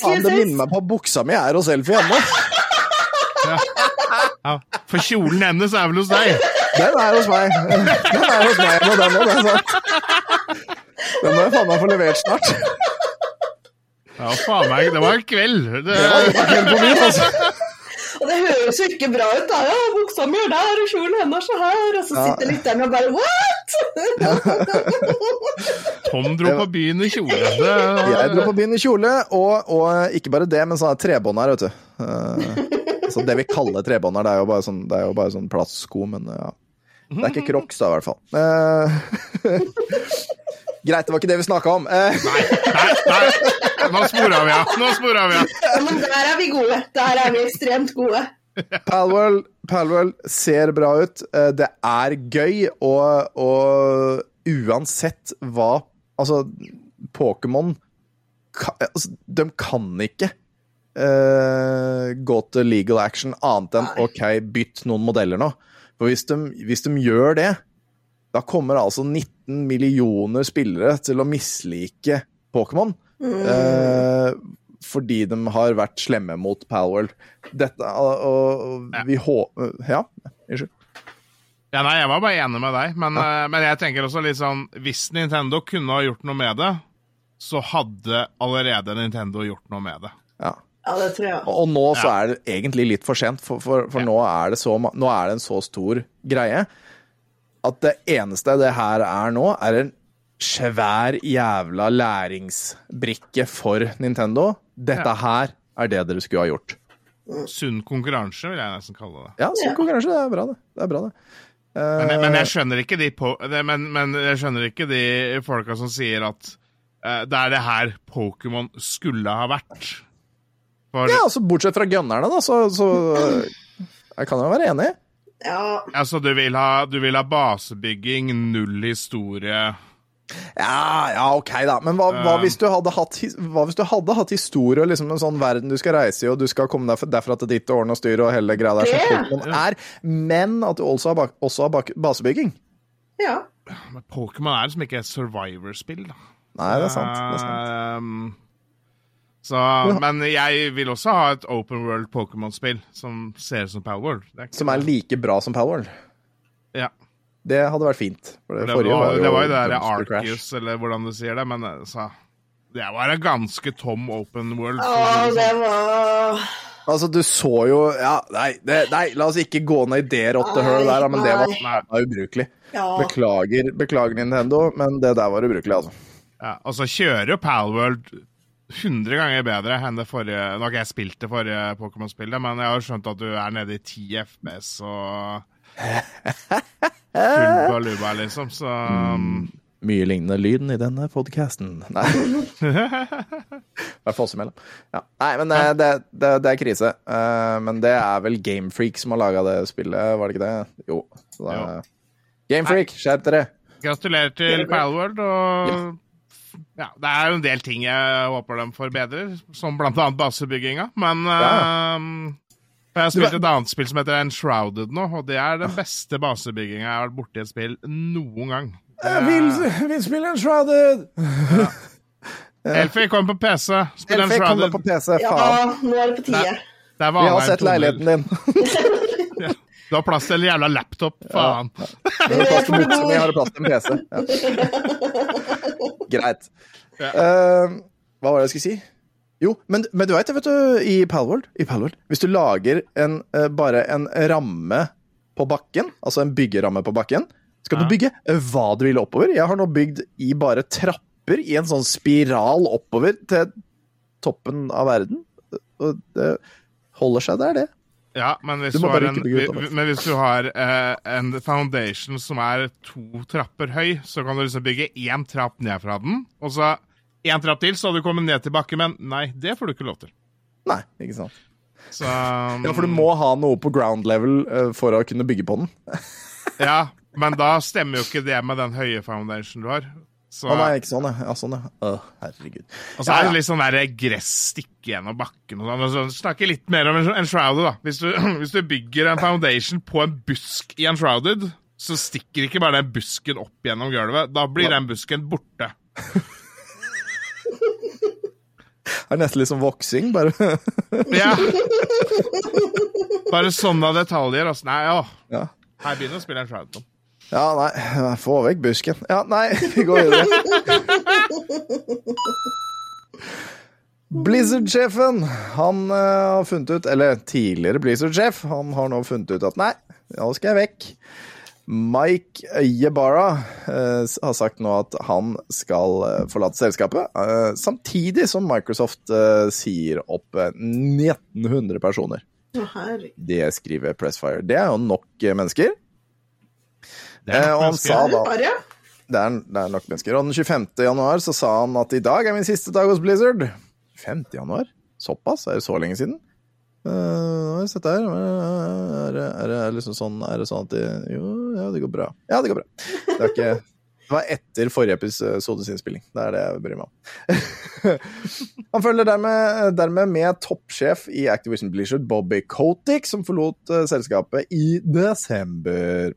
Faen, det minner meg på buksa mi er hos Elfie ennå. Ja. For kjolen hennes er vel hos deg? Den er hos meg. Den er hos meg og den òg, det er sant. Den må jeg faen meg få levert snart. Ja, faen meg, det var en kveld. Det, Det var en kveld på byen, altså. Og det høres jo ikke bra ut, da. Ja, buksa mi er der, og kjolen hennes er her. Og så sitter Ja. lytteren og bare What?! Tom dro på byen i kjole. Jeg dro på byen i kjole, og, og ikke bare det, men sånn trebånd her, vet du. Eh, Så det vi kaller trebånd her, det er jo bare sånn, det er jo bare sånn plastsko, men ja. Det er ikke crocs, da, i hvert fall. Eh, Greit, det var ikke det vi snakka om. Eh, nei, nei, nei. Nå spora vi av. Nå spora vi av. Ja, men der er vi gode. Der er vi ekstremt gode. Palwell, Palwell ser bra ut. Eh, Det er gøy, og, og uansett hva Altså, Pokémon altså, De kan ikke uh, gå til legal action annet enn OK, bytt noen modeller nå. For hvis de, hvis de gjør det, da kommer altså 19 millioner spillere til å mislike Pokémon. Eh, fordi de har vært slemme mot Palworld. Dette og, og Ja. vi håper Ja, unnskyld. Ja, nei, jeg var bare enig med deg, men, eh, men jeg tenker også litt sånn Hvis Nintendo kunne ha gjort noe med det, så hadde allerede Nintendo gjort noe med det. Ja. Ja, det tror jeg. Og nå så er det egentlig litt for sent, for, for, for Ja. nå, er det så, nå er det en så stor greie at det eneste det her er nå, er en svær jævla læringsbrikke for Nintendo. Dette Ja. her er det dere skulle ha gjort. Sunn konkurranse, vil jeg nesten kalle det. Ja, sunn Ja. konkurranse, det er bra, det. Det er bra, det. Men, jeg- men Eh, jeg skjønner ikke de på, det, men, men jeg skjønner ikke de folka som sier at uh, det er det her Pokémon skulle ha vært. For ja, altså Bortsett fra gunnerne, da, så, så eh, Jeg kan jo være enig. Ja, altså, du vil, ha, du vil ha basebygging, null historie Ja, ja, ok, da. Men hva, hva, Eh. hvis, du hadde hatt, hva hvis du hadde hatt historie og liksom en sånn verden du skal reise i, og du skal komme derfra, derfra til ditt årene ordne og styre og hele greia der som Pokémon er, men at du også har, bak, også har bak, basebygging? ja. Men Pokémon er liksom ikke et survivor-spill, da. Nei, det er sant. Det er sant. Ehm, så, men jeg vil også ha et open world Pokémon-spill som ser ut som Palworld. Det er ikke- Som er like bra som Palworld. ja. Det hadde vært fint. For det, Det, var, var jo, det var jo det der Arcus, eller hvordan du sier det, men så, Det var en ganske tom open world. å det var Altså, du så jo Ja, nei, det, nei la oss ikke gå ned i det rottehølet der, men det var, Nei. var ubrukelig. Ja. Beklager, beklager Nintendo, men det der var ubrukelig, altså. Ja, og så kjører jo Palworld 100 ganger bedre enn det forrige Nå har ikke jeg spilt det forrige Pokémon-spillet, men jeg har skjønt at du er nede i 10 FPS og Full baluba, liksom, så mm, Mye lignende lyden i denne podcasten. Nei. Hvert fall oss imellom. Ja. Nei, men det, det, det, det er krise. Uh, men det er vel Gamefreak som har laga det spillet, var det ikke det? Jo. Så det er... Gamefreak, skjerp dere! Gratulerer til Palworld, og ja, det er jo en del ting jeg håper de forbedrer, som annet basebygginga, men Ja. uh, jeg har spilt et annet spill som heter Enshrouded nå, og det er den beste basebygginga jeg har vært borti et spill noen gang. Jeg vil, vil spille Enshrouded! Elfie, kom på PC. Spill Elfie, kom på PC, Ja, faen! nå er det på tide. Det Vi har sett leiligheten din. Du har plass til en jævla laptop, faen. Ja. du plass til buksa jeg har plass til en PC. Ja. Greit. Eh, hva var det jeg skulle si? Jo, men, men du veit det, vet du, i Palworld, i Palworld Hvis du lager en, uh, bare en ramme på bakken, altså en byggeramme på bakken, skal Ja. du bygge eh, hva du vil oppover. Jeg har nå bygd i bare trapper i en sånn spiral oppover til toppen av verden. Og det holder seg der, det. Ja, men hvis Du du, en, ut men hvis du har eh, en foundation som er to trapper høy, så kan du liksom bygge én trapp ned fra den, og så én trapp til, så hadde du kommet ned til bakken, men nei, det får du ikke lov til. Nei, ikke sant. Så um, Ja, for du må ha noe på ground level eh, for å kunne bygge på den. Ja, men da stemmer jo ikke det med den høye foundation du har. Så, Å nei, ikke sånn, ja. Sånn, ja. Å, herregud. og så er det litt sånn der gress stikke gjennom bakken og sånn. så Snakke litt mer om en en shrouded, da. Hvis du, hvis du bygger en foundation på en busk i en shrouded, så stikker ikke bare den busken opp gjennom gulvet. Da blir den busken borte. Det er nesten litt som voksing, bare. Ja. Bare sånne detaljer. Altså. Nei, ja. Ja. Her begynner å spille en Shroudton. Ja, nei, få vekk busken. Ja, nei, vi går videre. Blizzard-sjefen, han uh, har funnet ut, eller tidligere Blizzard-sjef, han har nå funnet ut at nei, nå skal jeg vekk. Mike Yebara uh, har sagt nå at han skal eh, forlate selskapet, uh, samtidig som Microsoft sier opp eh, 1900 personer. Det skriver Pressfire. Det er jo nok mennesker. Eh, og han sa da det er, det er nok mennesker. Og den 25. januar så sa han at i dag er min siste dag hos Blizzard. 5. januar? Såpass? Er det så lenge siden? Uh, har jeg sett her? Er det, er, det, er, det liksom sånn, er det sånn at de Jo, ja, det går bra. Ja, det går bra. Det, er ikke, det var etter forrige episodes innspilling. Det er det jeg bryr meg om. Han følger dermed, dermed med toppsjef i Activision Blizzard, Bobby Kotick, som forlot eh, selskapet i desember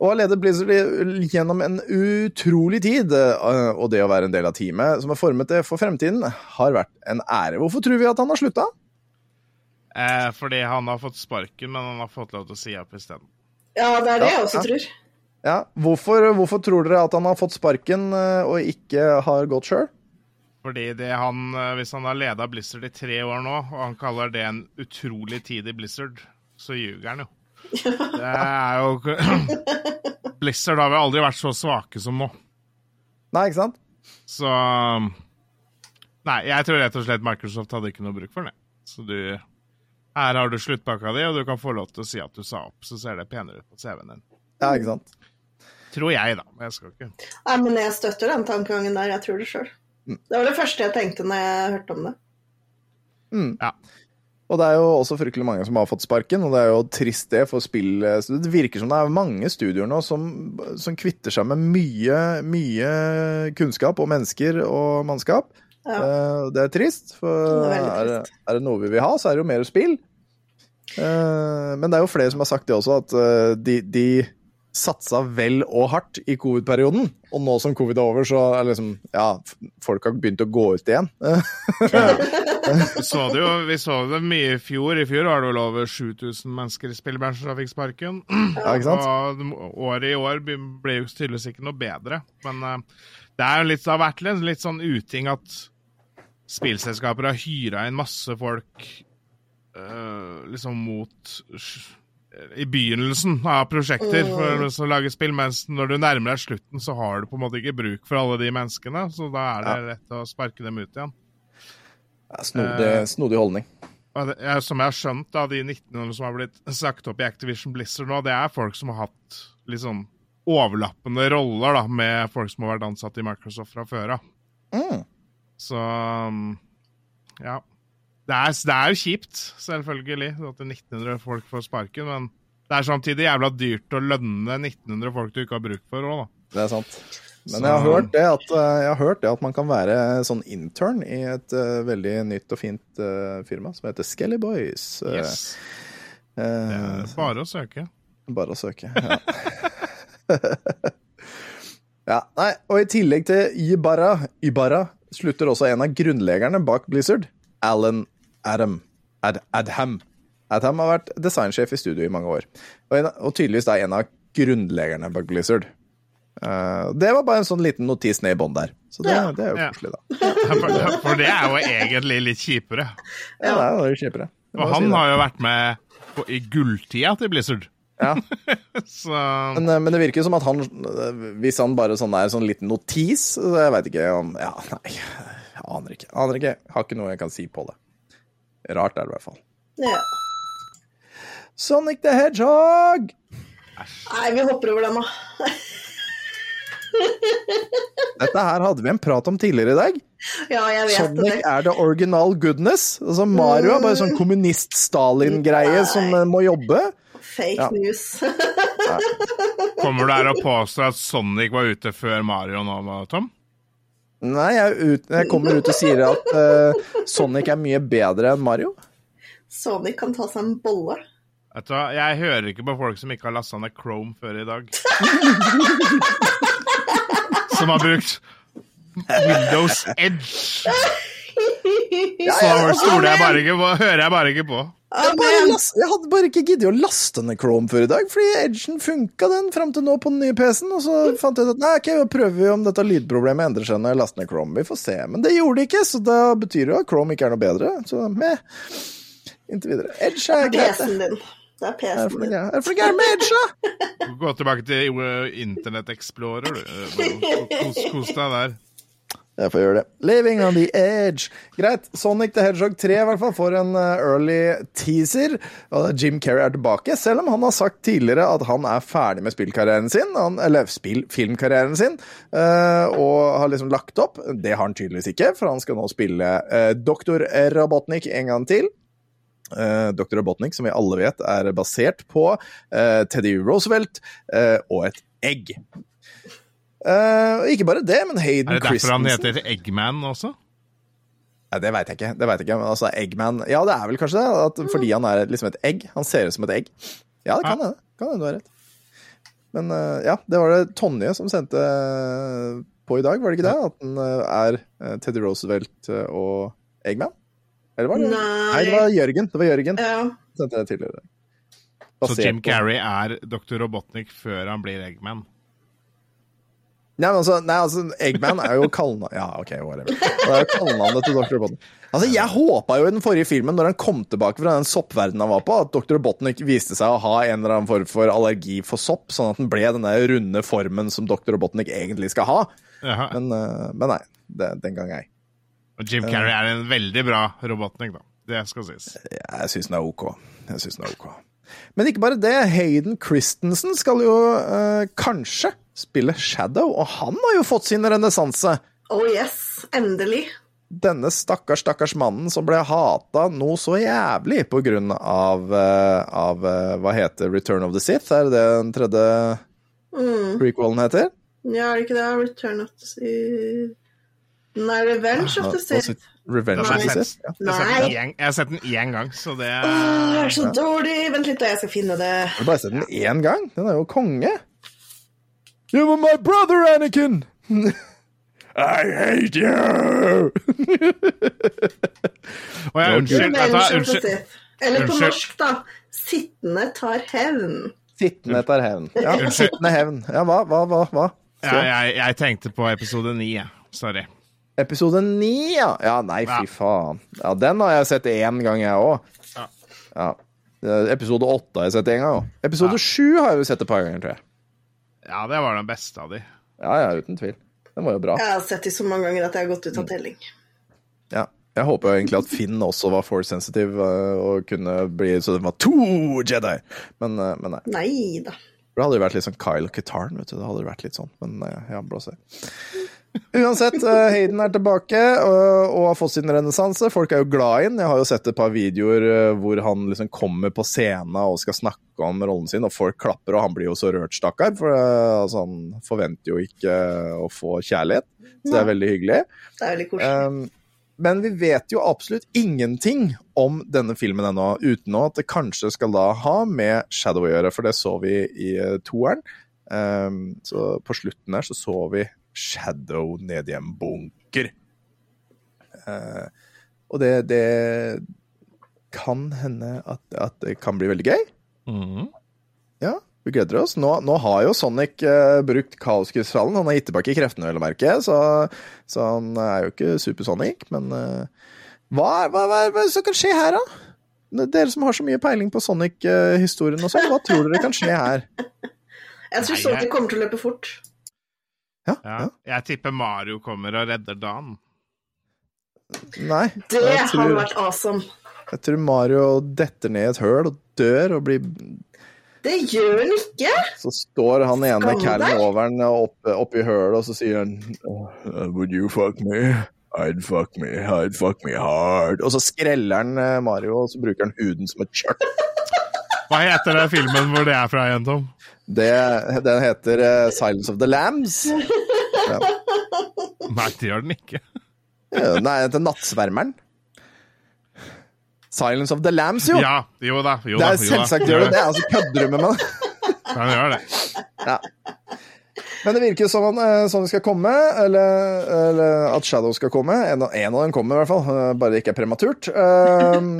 og har ledet Blizzard gjennom en utrolig tid. eh, Og det å være en del av teamet som har formet det for fremtiden, har vært en ære. Hvorfor tror vi at han har slutta? Eh, fordi han har fått sparken, men han har fått lov til å si opp isteden. ja, det er det Ja, jeg også ja. tror. Ja, hvorfor, hvorfor tror dere at han har fått sparken eh, og ikke har gått sjøl? Fordi det han, eh, hvis han har leda Blizzard i tre år nå, og han kaller det en utrolig tid i Blizzard, så ljuger han jo. Det er jo Blizzard har vel aldri vært så svake som nå. Nei, ikke sant? Så Nei, jeg tror rett og slett Microsoft hadde ikke noe bruk for det. Så du Her har du sluttpakka di, og du kan få lov til å si at du sa opp, så ser det penere ut på CV-en din. Ja, ikke sant? Tror jeg, da. Men jeg skal ikke Nei, men jeg støtter den tankegangen der. Jeg tror det sjøl. Mm. Det var det første jeg tenkte når jeg hørte om det. Ja. Og det er jo også fryktelig mange som har fått sparken, og det er jo trist det for spill. Det virker som det er mange studioer nå som, som kvitter seg med mye, mye kunnskap og mennesker og mannskap. Ja. Eh, Det er trist, for Det er trist. er, det- er det noe vi vil ha, så er det jo mer spill. Eh, Men det er jo flere som har sagt det også, at eh, de, de satsa vel og hardt i covid-perioden. Og nå som covid er over, så er liksom Ja, folk har begynt å gå ut igjen. Vi så det jo vi så det mye i fjor. I fjor var det vel over 7000 mennesker i spillbransjen som fikk sparken. Ja, ikke sant? Og året i år ble jo tydeligvis ikke noe bedre. Men eh, det er jo litt, det har vært litt, litt sånn uting at spillselskaper har hyra inn masse folk eh, liksom mot i begynnelsen av prosjekter for å lage spill, mens når du nærmer deg slutten, så har du på en måte ikke bruk for alle de menneskene, så da er det lett å sparke dem ut igjen. Ja, Snodig, Eh. snodig holdning. Som jeg har skjønt, da, de 1900 som har blitt sagt opp i Activision Blizzard nå, det er folk som har hatt liksom overlappende roller da, med folk som har vært ansatt i Microsoft fra før av. Mm. Så um, ja. Det er, det er jo kjipt, selvfølgelig, at 1900 folk får sparken, men det er samtidig jævla dyrt å lønne 1900 folk du ikke har bruk for òg, da. Det er sant. Men jeg har, hørt det at, eh, har hørt det at man kan være sånn intern i et uh, veldig nytt og fint uh, firma som heter Skelly Boys. Yes. Er bare å søke. bare å søke. Ja. ja, nei, og i tillegg til Ibarra, Ibarra slutter også en av grunnleggerne bak Blizzard, Alan Adam. Ad, Adham. Adham har vært designsjef i studio i mange år, og, en, og tydeligvis da en av grunnleggerne bak Blizzard. Uh, det var bare en sånn liten notis ned i bånn der. Så det, Ja. det er jo Ja. koselig, da. For, for det er jo egentlig litt kjipere. Ja, det er jo kjipere. Og han si har jo vært med på, i gulltida til Blizzard. Ja. Så Men, eh, men det virker jo som at han, hvis han bare sånn er sånn liten notis så Jeg veit ikke om Ja, nei. Jeg aner ikke. Aner ikke. Har ikke noe jeg kan si på det. Rart er det i hvert fall. Ja. Sonic the Hedgehog! Nei, vi hopper over den, da. Dette her hadde vi en prat om tidligere i dag. Ja, jeg vet Sonic det. er the original goodness. Altså Mario er bare sånn kommunist-Stalin-greie som eh, må jobbe. Fake Ja. news. kommer du her og påstår at Sonic var ute før Mario nå, Tom? Nei, jeg, ut, jeg kommer ut og sier at uh, Sonic er mye bedre enn Mario. Sonic kan ta seg en bolle. Vet du hva, Jeg hører ikke på folk som ikke har lasta ned Chrome før i dag. som har brukt Windows Edge. Ja, Så ja, altså, stoler jeg bare ikke på, hører jeg bare ikke på. jeg, bare last, jeg hadde bare ikke giddet å laste ned Chrome før i dag, fordi Edgen funka den fram til nå på den nye PC-en, og så fant jeg ut at nei, ok, da prøver vi om dette lydproblemet endrer seg når jeg laster ned Chrome. Vi får se. Men det gjorde det ikke, så da betyr det jo at Chrome ikke er noe bedre. Så meh. Inntil videre. Edge er greit. det. PC-en din. Det er PC-en din. er det for noe gærent med Edge, da? Gå tilbake til Internet Internett Explorer, du. Kos deg der. Jeg får gjøre det. Living on the edge. Greit. Sonic the Hedgehog 3 i hvert fall får en uh, early teaser. Jim Carrey er tilbake, selv om han har sagt tidligere at han er ferdig med spillkarrieren sin. Han, eller spill, filmkarrieren sin. uh, og har liksom lagt opp. Det har han tydeligvis ikke, for han skal nå spille Doktor Dr. Robotnik en gang til. Uh, Dr. Robotnik, som vi alle vet, er basert på Teddy Roosevelt og et egg. Uh, ikke bare det, men Hayden Christensen Er det derfor han heter Eggman også? Nei, det veit jeg ikke. Det vet jeg ikke, men altså, Eggman Ja, det er vel kanskje det. At fordi han er liksom et egg. Han ser ut som et egg. Ja, det kan hende. Kan hende du har rett. Men uh, ja, det var det Tonje som sendte uh, på i dag, var det ikke det? At den uh, er Teddy Roosevelt og Eggman? Eller var det Nei. det var Jørgen. Det var Jørgen Ja. sendte det tidligere. Så Jim Carrey er Dr. Robotnik før han blir Eggman? Nei, men altså, nei, altså Eggman er jo kallenavnet Ja, OK, whatever. Det er jo kallenavnet til Dr. Botten. Altså, Jeg håpa jo i den forrige filmen, når han kom tilbake fra den soppverdenen han var på, at Dr. Robotnik viste seg å ha en eller annen form for allergi for sopp, sånn at den ble den der runde formen som Dr. Robotnik egentlig skal ha. Men, eh, men nei. Det, den gang ei. Og Jim Carrey er en veldig bra Robotnik, da. Det skal sies. Jeg syns den er OK. Jeg synes den er OK. Men ikke bare det. Hayden Christensen skal jo eh, kanskje spille Shadow, og han har jo fått sin renessanse. Oh yes, endelig. denne stakkars, stakkars mannen som ble hata noe så jævlig på grunn av, eh, av eh, Hva heter Return of the Sith? Er det den tredje Mm. prequelen heter? Ja, er det ikke det? Return of the Sith Nei, Revenge of the Sith. Revenge of the Sith? Jeg har sett den én- gang, så det Åh, jeg er så dårlig. Vent litt, da, jeg skal finne det. Har bare sett den én gang? Den er jo konge. You were my brother, Anakin! I hate you! Å ja, unnskyld. Unnskyld. Eller på Unnskyld. norsk, da. Sittende tar hevn. Sittende tar hevn. Ja, sittende hevn. Ja, hva, hva, hva? hva? Ja, jeg, jeg tenkte på episode ni, jeg. Sorry. Episode ni, ja. Ja, nei, fy faen. Ja, den har jeg sett én gang, jeg òg. Ja. Ja. Eh, Episode åtte har jeg sett én gang òg. Episode sju har jeg jo sett et par ganger, tror jeg. Ja, det var den beste av de. Ja, ja, uten tvil. Den var jo bra. Jeg har sett de så mange ganger at jeg har gått ut av telling. Ja. Jeg håper jo egentlig at Finn også var force sensitive eh, og kunne bli så det var to Jedi. Men, eh, men nei. Nei da. Det hadde jo vært litt sånn Kyle Katarn, vet du. Det hadde vært litt sånn. Men ja, blåser. i. Uansett, eh, Hayden er tilbake og, og har fått sin renessanse. Folk er jo glad i den. Jeg har jo sett et par videoer eh, hvor han liksom kommer på scenen og skal snakke om rollen sin, og folk klapper, og han blir jo så rørt, stakkar. For eh, altså, han forventer jo ikke eh, å få kjærlighet. Så det er veldig hyggelig. Det er veldig koselig. Um, men vi vet jo absolutt ingenting om denne filmen ennå, uten at det kanskje skal da ha med Shadow å gjøre, for det så vi i toeren. Um, så på slutten her så så vi Shadow ned i en bunker. Uh, og det, det kan hende at, at det kan bli veldig gøy. Mm. Ja, vi gleder oss. Nå, nå har jo Sonic uh, brukt kaoskrystallen. Han har gitt tilbake kreftene, vel å merke, så, så han er jo ikke Super-Sonic. Men uh, hva, hva, hva, hva, som kan skje her, da? Dere som har så mye peiling på Sonic-historien og sånn, hva tror dere kan skje her? Jeg tror Sonic kommer til å løpe fort. Ja, Ja. Jeg tipper Mario kommer og redder Dan. Nei. Det tror, hadde vært awesome. jeg tror Mario detter ned i et høl og dør og blir Det gjør han ikke! Så står han ene callen over han oppe opp i hølet, og så sier han "Uh, Would you fuck me? I'd fuck me, I'd fuck me hard. Og så skreller han eh, Mario, og så bruker han huden som et kjørt. Hva heter den filmen hvor det er fra igjen, Tom? Det, den heter uh, Silence of the Lambs. Nei, det gjør den ikke. Ja, Nei, den heter Nattsvermeren. Silence of the Lambs, jo! Ja, jo da. Jo det er jo da. selvsagt gjør det det. Altså, kødder du med meg? Ja, den gjør det. Ja. Men det virker som han eh, Sonic skal komme, eller, eller at Shadow skal komme. En, av- en av dem kommer i hvert fall, eh, bare det ikke er prematurt. Um,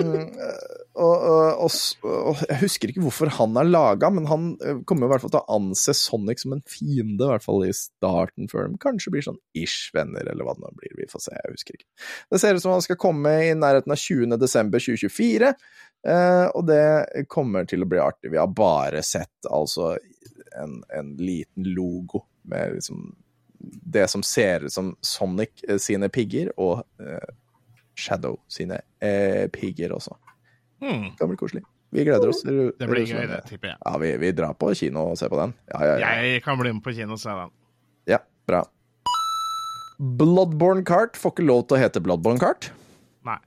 og, og, og, jeg husker ikke hvorfor han er laga, men han eh, kommer i hvert fall til å anse Sonic som en fiende, i hvert fall i starten, før de kanskje blir sånn ish-venner, eller hva det nå blir. Vi får se, jeg husker ikke. Det ser ut som han skal komme i nærheten av 20. desember 2024. Eh, og det kommer til å bli artig. Vi har bare sett altså en, en liten logo med liksom det som ser ut som Sonic eh, sine pigger, og Shadow sine eh, pigger også. Hmm, Det kan bli koselig. Vi gleder oss. det blir gøy, det, tipper jeg. Ja, vi, vi drar på kino og ser på den. Ja, ja, ja. Jeg kan bli med på kino og se den. ja bra. Bloodborne Kart får ikke lov til å hete Bloodborne Kart. Nei.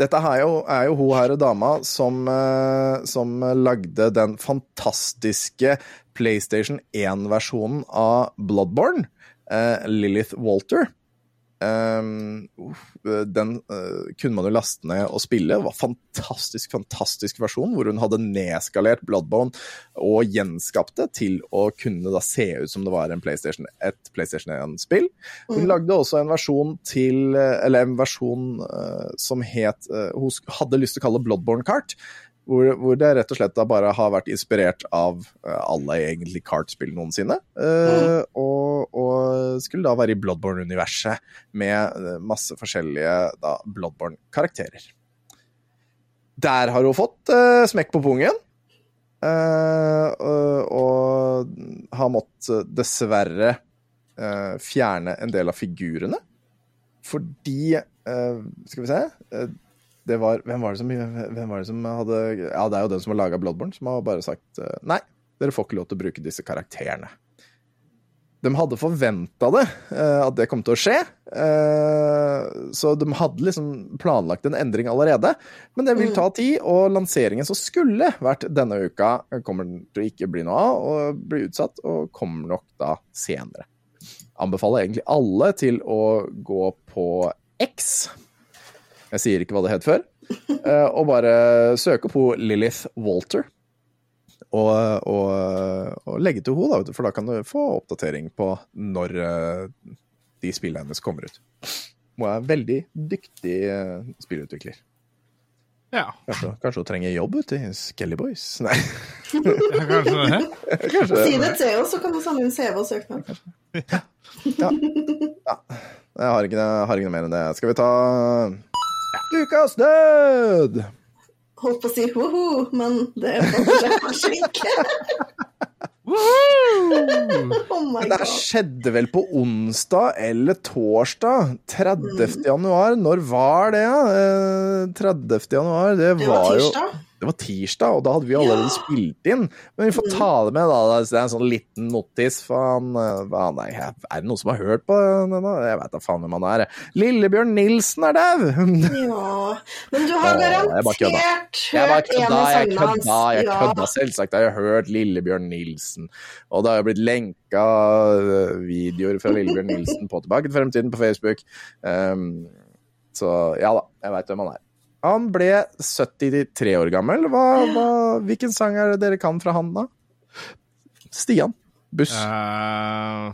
Dette er jo, er jo hun her dama som, eh, som lagde den fantastiske PlayStation 1-versjonen av Bloodborne, eh, Lilith Walter. Um, den uh, kunne man jo laste ned og spille. Det var fantastisk, fantastisk versjon, hvor hun hadde nedskalert Bloodborne og gjenskapt det til å kunne da se ut som det var en PlayStation, et PlayStation 1-spill. Hun lagde også en versjon til Eller en versjon uh, som het uh, Hun hadde lyst til å kalle Bloodborne Kart. Hvor, hvor det rett og slett da bare har vært inspirert av eh, alle egentlig kartspill noensinne. Eh, og, og skulle da være i Bloodborne-universet med eh, masse forskjellige Bloodborne-karakterer. Der har hun fått uh, smekk på pungen. Uh, og, har måttet dessverre uh, fjerne en del av figurene. Fordi Skal vi se det var, hvem, var det som, hvem var det som hadde Ja, det er jo den som har laga Bloodborne, som har bare sagt nei, dere får ikke lov til å bruke disse karakterene. De hadde forventa det, eh, at det kom til å skje. eh, Så de hadde liksom planlagt en endring allerede. Men det vil ta tid, og lanseringen som skulle vært denne uka, kommer til å ikke bli noe av, og blir utsatt, og kommer nok da senere. Anbefaler egentlig alle til å gå på X. Jeg sier ikke hva det het før. eh, Og bare søke på Lilith Walter. Og, og, og legge til henne, da, for da kan du få oppdatering på når eh, de spillene hennes kommer ut. Hun er en veldig dyktig eh, spillutvikler. Ja, Kanskje, kanskje hun trenger jobb ute i Skelly Boys? Nei, ja kanskje det. kanskje Si det til oss, så kan du sende inn CV og søknad. Jeg har ikke, jeg har ikke noe mer enn det. Skal vi ta Ukas død! Holdt på å si woho, men det var kanskje ikke. Oh my Det skjedde vel på onsdag eller torsdag? 30. januar. Når var det, ja? Eh, 30. januar, det Det var var jo. Det var tirsdag, og da hadde vi allerede Ja. spilt inn. Men vi får ta det med, da. Det er en sånn liten notis. Han, eh, nei, er det noen som har hørt på den? Jeg veit da faen hvem han er. Lillebjørn Nilsen er dau! Ja. Men du har garantert hørt en av sangene hans. jeg kødda selvsagt. Jeg har hørt Lillebjørn Nilsen. Og det har jo blitt lenka eh, videoer fra Lillebjørn Nilsen på Tilbake til fremtiden på Facebook. Um, så ja da, jeg veit hvem han er. Han ble 73 år gammel. Hva, hva, hvilken sang er det dere kan fra han, da? Stian. Buss. Uh,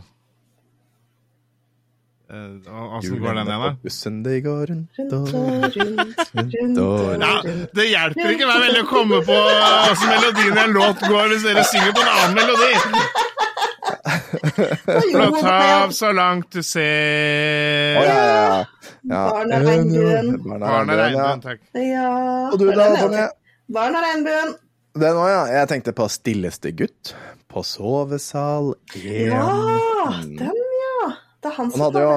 Åssen går den igjen, da? Bussen de går rundt Rundt og rundt, rundt og Ja, det hjelper ikke meg veldig å komme på åssen melodien i en låt går hvis dere synger på en annen melodi. Blått hav så langt du ser Oh, ja, ja, ja. ja. Barn av regnbuen. Barn av regnbuen, ja. takk. Ja. Og du da. Tonje? Barn av regnbuen. Den òg, ja. Jeg tenkte på Stilleste gutt. På sovesal 1. Ja, den, ja. Det er han Han som hadde jo,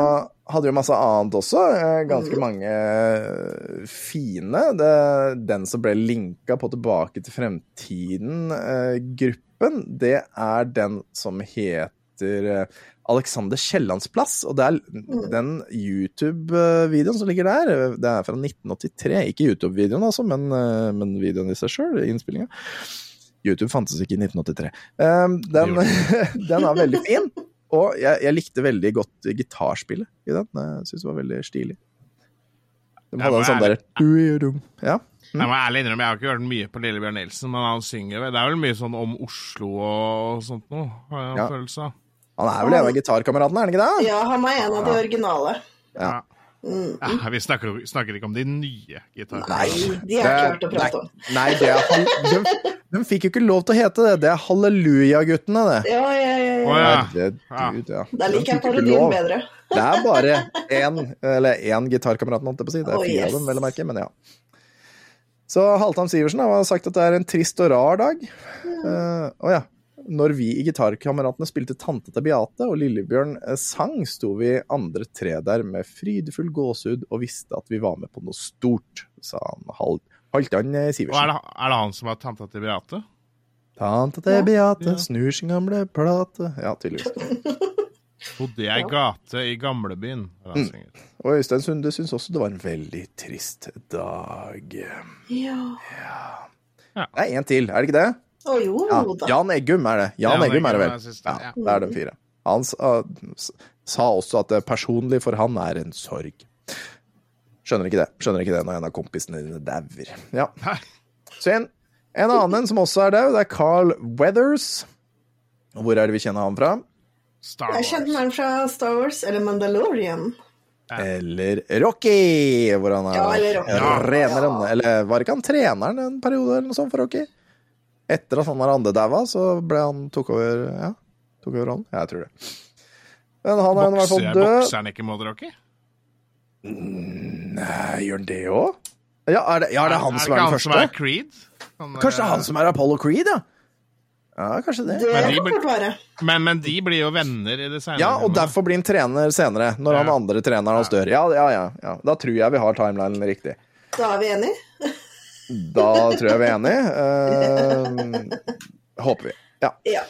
hadde jo masse annet også. eh, Ganske mange eh, fine. Det, den som ble linka på Tilbake til fremtiden-gruppen, det er den som heter eh, Alexander Kiellands plass. Og det er den YouTube-videoen som ligger der. Det er fra 1983. Ikke YouTube-videoen, altså, men, eh, men videoen i seg sjøl, innspillinga. YouTube fantes ikke i 1983. Um, den, den er veldig fin. Og jeg, jeg likte veldig godt gitarspillet i den. Jeg syns det var veldig stilig. De hadde en sånn derre Ja. Jeg må ærlig innrømme, jeg har ikke hørt mye på Lillebjørn Nilsen, men han synger Det er vel mye sånn om Oslo og sånt noe, har jeg en Ja. følelse av. Han er vel en av gitarkameratene, er han ikke det? Ja, han er en av de originale. Ja. Ja, vi snakker, snakker ikke om de nye gitarene. Nei, de har ikke hørt å prate om. Nei, nei er de, de fikk jo ikke lov til å hete det. Det er Halleluja-guttene, det. Ja, ja, ja. Ja. ja. Herregud, ja. Der De liker jeg parodien bedre. Det er bare én, eller én gitarkamerat, holdt jeg på å si. Det er Oh, fire yes. av dem, vel å merke, men ja. Så Halvdan Sivertsen har sagt at det er en trist og rar dag. Eh, Å ja. Når vi i Gitarkameratene spilte Tante til Beate og Lillebjørn eh, sang, sto vi andre tre der med frydefull gåsehud og visste at vi var med på noe stort, sa han Hal Halvdan Sivertsen. Og er det, er det han som var tante til Beate? Tante til Beate, Ja. snur sin gamle plate Ja, tydeligvis. Bodde jeg i gate i gamlebyen? er det synger. Og Øystein Sunde syns også det var en veldig trist dag. Ja. Det er en til, er det ikke det? Å jo Ja, da. Jan Eggum er det. Jan, Jan Eggum er det vel. siste, ja, ja. det er de fire. Han sa, sa også at det personlig for han er en sorg. Skjønner ikke det Skjønner ikke det når en av kompisene dine dauer. Ja. Så en, En annen som også er daud, det er Carl Weathers. Hvor er det vi kjenner han fra? Star Jeg kjenner han fra Star Wars, eller Mandalorian. Eller Rocky, hvor han er Ja, eller Rocky. reneren. Ja. Eller var ikke han treneren en periode eller noe sånt for Rocky? Etter at han der andre daua, så ble han tok over Ja, tok over rollen. Ja, jeg tror det. Men han er i hvert fall død. bokser han ikke mot Nei, gjør han det òg? Ja, er det, ja, er det han er som ikke er den han som er? Creed? Han, Kanskje det er han som er Apollo Creed, ja? Ja, kanskje det. Det Men de blir- Men, men de blir jo venner i det senere. Ja, og derfor blir han trener senere, når han andre treneren hans dør. Ja, ja, ja, ja. Da tror jeg vi har timelinen riktig. Da er vi enige? Da tror jeg vi er enige. Uh, håper vi. Ja. Ja.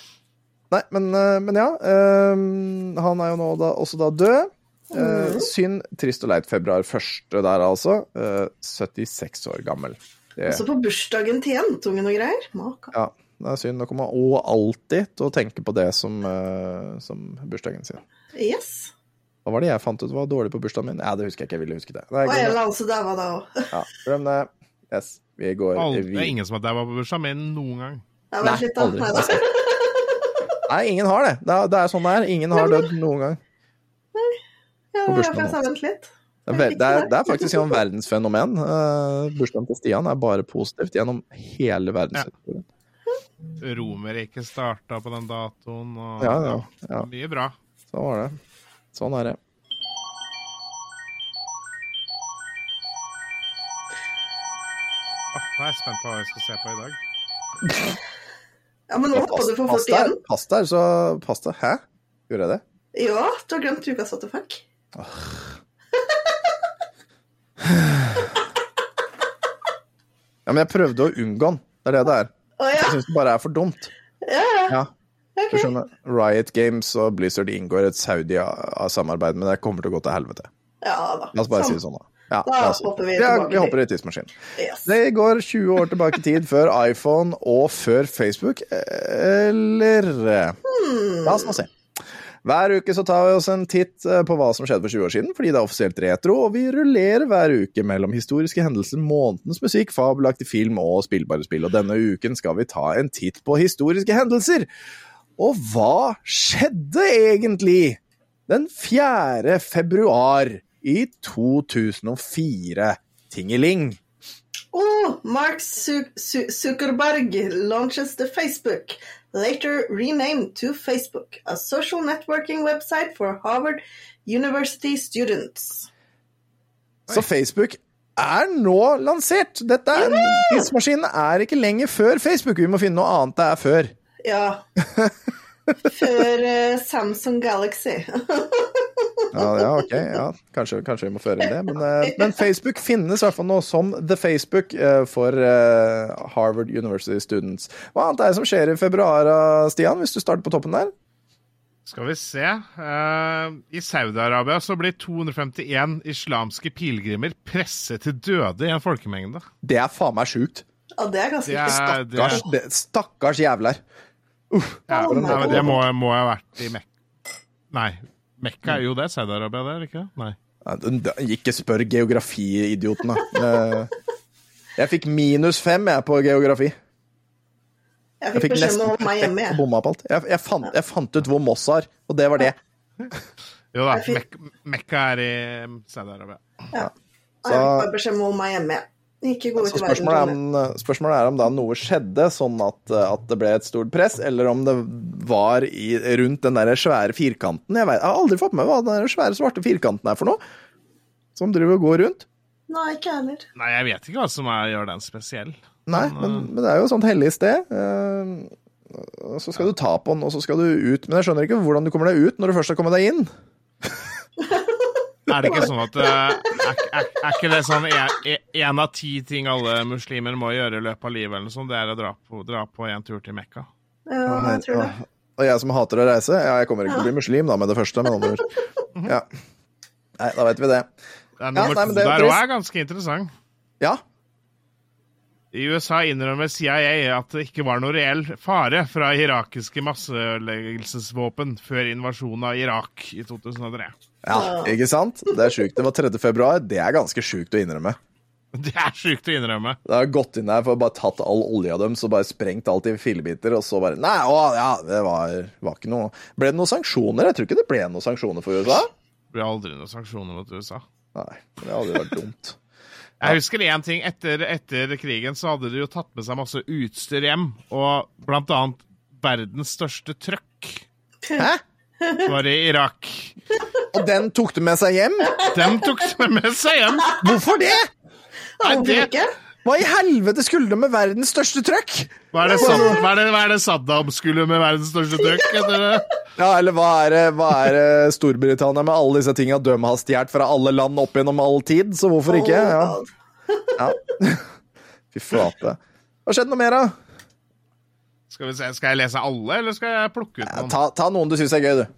Nei, men, eh, men ja. Um, han er jo nå da, også da død. Uh, synd, trist og leit. Februar 1. der, altså. Uh, 76 år gammel. Det, Også på bursdagen til jentungen og greier. Maka. ja, det er synd. Nå kommer man òg alltid til å tenke på det som, uh, som bursdagen sin. Yes. Hva var det jeg fant ut var dårlig på bursdagen min? Ja, det husker jeg ikke. Jeg ville huske det. Nei, glem det. eller annen som det da òg. Ja, glem det. Yes, vi går Alt, vi... det er ingen som har daua på bursdag enn noen gang. Ja, Nei, vent aldri. Nei, ingen har det. Det er, det er sånn det er. Ingen har dødd noen gang. Ja, På bursdagen jeg sa vent litt. Det er, det er, det er faktisk et verdensfenomen. Uh, bursdagen til Stian er bare positivt gjennom hele verdenshistorien. Romerriket starta på den datoen. Og, Ja, ja, ja. Mye bra. Sånn var det. Sånn er det. Nå er jeg spent på hva jeg skal se på i dag. Ja, men nå hoppa du for fort igjen. pass der, så pass deg. Hæ? Gjorde jeg det? Ja, du har glemt ukas what the fuck. Ja, men jeg prøvde å unngå den. Det er det det er. Å ja. Jeg syns det bare er for dumt. ja, ja. Ja, ok. du skjønner. Riot Games og Blizzard inngår et Saudi-samarbeid, men det kommer til å gå til helvete. Ja da. La oss bare si det sånn, da. Ja, Da hopper vi Ja, vi hopper i tidsmaskinen. Yes. Det går 20 år tilbake i tid før iPhone og før Facebook, eller La oss nå se. Hver uke så tar vi oss en titt eh, på hva som skjedde for 20 år siden, fordi det er offisielt retro, og vi rullerer hver uke mellom historiske hendelser, månedens musikk, fabelaktig film og spillbare spill. Og denne uken skal vi ta en titt på historiske hendelser. Og hva skjedde egentlig den 4. februar i 2004? Tingeling. Oh, Mark Zu Zu Zuckerberg launches the Facebook, later renamed to Facebook, a social networking website for Harvard University students. Så Facebook er nå lansert. Dette er, Tidsmaskinen er ikke lenger før Facebook. Vi må finne noe annet det er før. Ja. Før uh, Samsung Galaxy. Ja, ja ok. Ja, kanskje, kanskje vi må føre inn det. Men, uh, men Facebook finnes i hvert fall nå som The Facebook uh, for Harvard University Students. Hva annet er det som skjer i februar, Stian, hvis du starter på toppen der? Skal vi se. Eh, I Saudi-Arabia så blir 251 islamske pilegrimer presset til døde i en folkemengde. Det er faen meg sjukt. Ja, det er ganske Det er, Stakkars, det, stakkars jævler. Ja, Oh, nei, men det må, må, jeg ha vært i Mekka Nei, Mekka er jo det. Saudi-Arabia, det er det ikke? Nei. Ja, Ikke spør geografiidioten, da. Eh, Jeg fikk minus fem jeg på geografi. Jeg fikk beskjed om å holde meg hjemme, jeg. bomma på alt. Jeg, jeg, fant, jeg fant ut hvor Moss er, og det var det. Jo da, fikk- Mek Mekka er i um, Saudi-Arabia. Ja. Så- Jeg fikk bare beskjed om å holde meg hjemme. jeg. Ikke gå ut spørsmålet, i verden. er, om, spørsmålet er om da noe skjedde, sånn at, at det ble et stort press, eller om det var i, rundt den der svære firkanten. Jeg, vet, jeg har aldri fått med meg hva den svære svarte firkanten er for noe. Som driver og går rundt. Nei, ikke heller. Nei, jeg vet ikke hva som er, gjør den spesiell. Nei, Men, men, men det er jo et sånt hellig sted. Eh, så skal du ta på den, og så skal du ut. Men jeg skjønner ikke hvordan du kommer deg ut når du først har kommet deg inn. Er det ikke sånn at eh, er, er, er ikke det sånn én av ti ting alle muslimer må gjøre i løpet av livet, eller noe sånt, det er å dra på, dra på en tur til Mekka? Ja, jeg tror det. Og jeg som hater å reise, ja, jeg kommer ikke til å bli muslim da med det første, med andre ord. Ja. Nei, da vet vi det. Den nummer ja, nei, to det er der òg er ganske interessant. Ja, I USA innrømmer CIA at det ikke var noe reell fare fra irakiske masseødeleggelsesvåpen før invasjonen av Irak i 2003. ja ikke sant? Det er sjukt. Det var 3. februar. Det er ganske sjukt å innrømme. Det er sjukt å innrømme. Det har gått inn der for å bare tatt all olja deres og bare sprengt alt i fillebiter, og så bare Nei, å, ja, det var, var ikke noe Ble det noen sanksjoner? Jeg tror ikke det ble noen sanksjoner for USA. Det ble aldri noen sanksjoner mot USA. Nei, det hadde vært dumt. Jeg husker én ting. Etter, etter krigen så hadde de jo tatt med seg masse utstyr hjem, og blant annet verdens største trøkk Hæ? Var i Irak. Og den tok du med seg hjem? Den tok du med seg hjem. Hvorfor det? Nei, det- Hva i helvete skulle du med verdens største trøkk? Hva er det, Sad hva er det, hva er det Saddam skulle med verdens største trøkk? Ja, eller hva er det, hva er det Storbritannia med alle disse tinga de har stjålet fra alle land opp gjennom all tid, så hvorfor ikke? Ja. ja. Fy flate. Hva skjedde noe mer, da? Skal, vi se, skal jeg lese alle, eller skal jeg plukke ut Ja, noen? ta, ta noen du syns er gøy, du.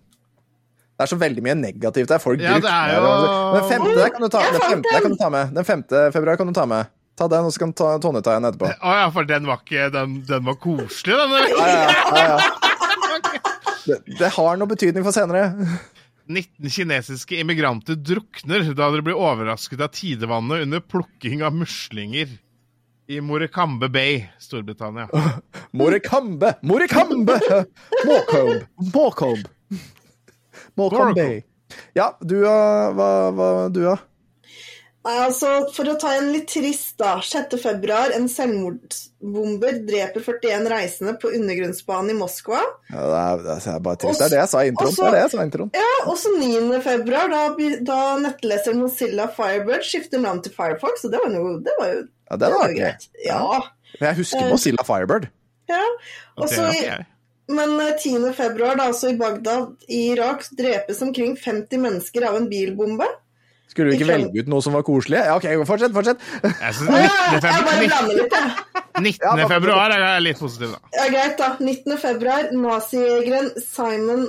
Det er så veldig mye negativt der. Folk Ja, det er drukner, jo- Den femte der kan du ta, den femte kan du ta med. Den femte februar kan du ta med. Ta den, og så kan ta, Tonje ta en etterpå. Å ja, for den var ikke Den, den var koselig, den. eller? Ja, ja, ja, ja. Det, det har noe betydning for senere. 19 kinesiske immigranter drukner da de blir overrasket av tidevannet under plukking av muslinger i Morecambe Bay, Storbritannia. Morecambe! Morecambe! Morecombe! Morecombe! Morecambe Bay. Ja, du, uh, hva, hva du, da? Nei, altså, For å ta en litt trist, da. 6. februar, en selvmordsbomber dreper 41 reisende på undergrunnsbanen i Moskva. Ja, det, er, det er bare trist. Det er det jeg sa i introen. Også- Det er det jeg sa i introen. Ja, også 9. februar, da, da nettleseren Mozilla Firebird skifter navn til Firefox. Og det var, noe, det var jo, Ja, det var greit. Ja. Men jeg husker Mozilla Firebird. ja. også, er jeg. Men eh, 10. februar, da, altså i Bagdad i Irak, drepes omkring 50 mennesker av en bilbombe. Skulle du ikke velge ut noe som var koselig? Ja, OK, fortsett, fortsett. Jeg synes 19. februar, blander litt, jeg. 19. februar er litt positiv, da. Ja, greit, da. 19. februar, nazijegeren Simon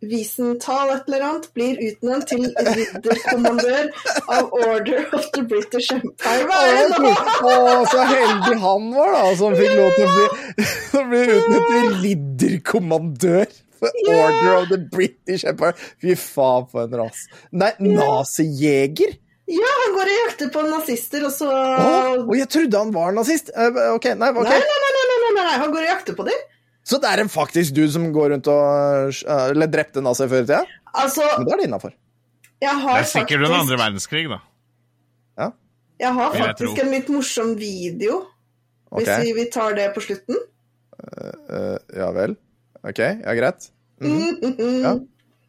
Wiesenthal et eller annet blir utnevnt til ridderkommandør av Order of the British Empire. Å, så heldig han var, da, som fikk lov til å bli, å bli utnevnt til ridderkommandør for Order of the British Empire. Fy faen, for en ras. Nei, nazijeger? Ja, han går og jakter på nazister, og så Å, og jeg trodde han var nazist. Eh, OK, nei, ok. Nei, nei, nei, nei, nei, nei, nei, han går og jakter på dem. Så det er en faktisk dude som går rundt og eh, Eller drepte nazier før i tida? Altså, Men da er det innafor. Det har er sikkert under andre verdenskrig, da. jeg har faktisk jeg en litt morsom video, hvis vi, vi tar det på slutten. Uh, ja vel. OK, ja, greit. Mm. Ja.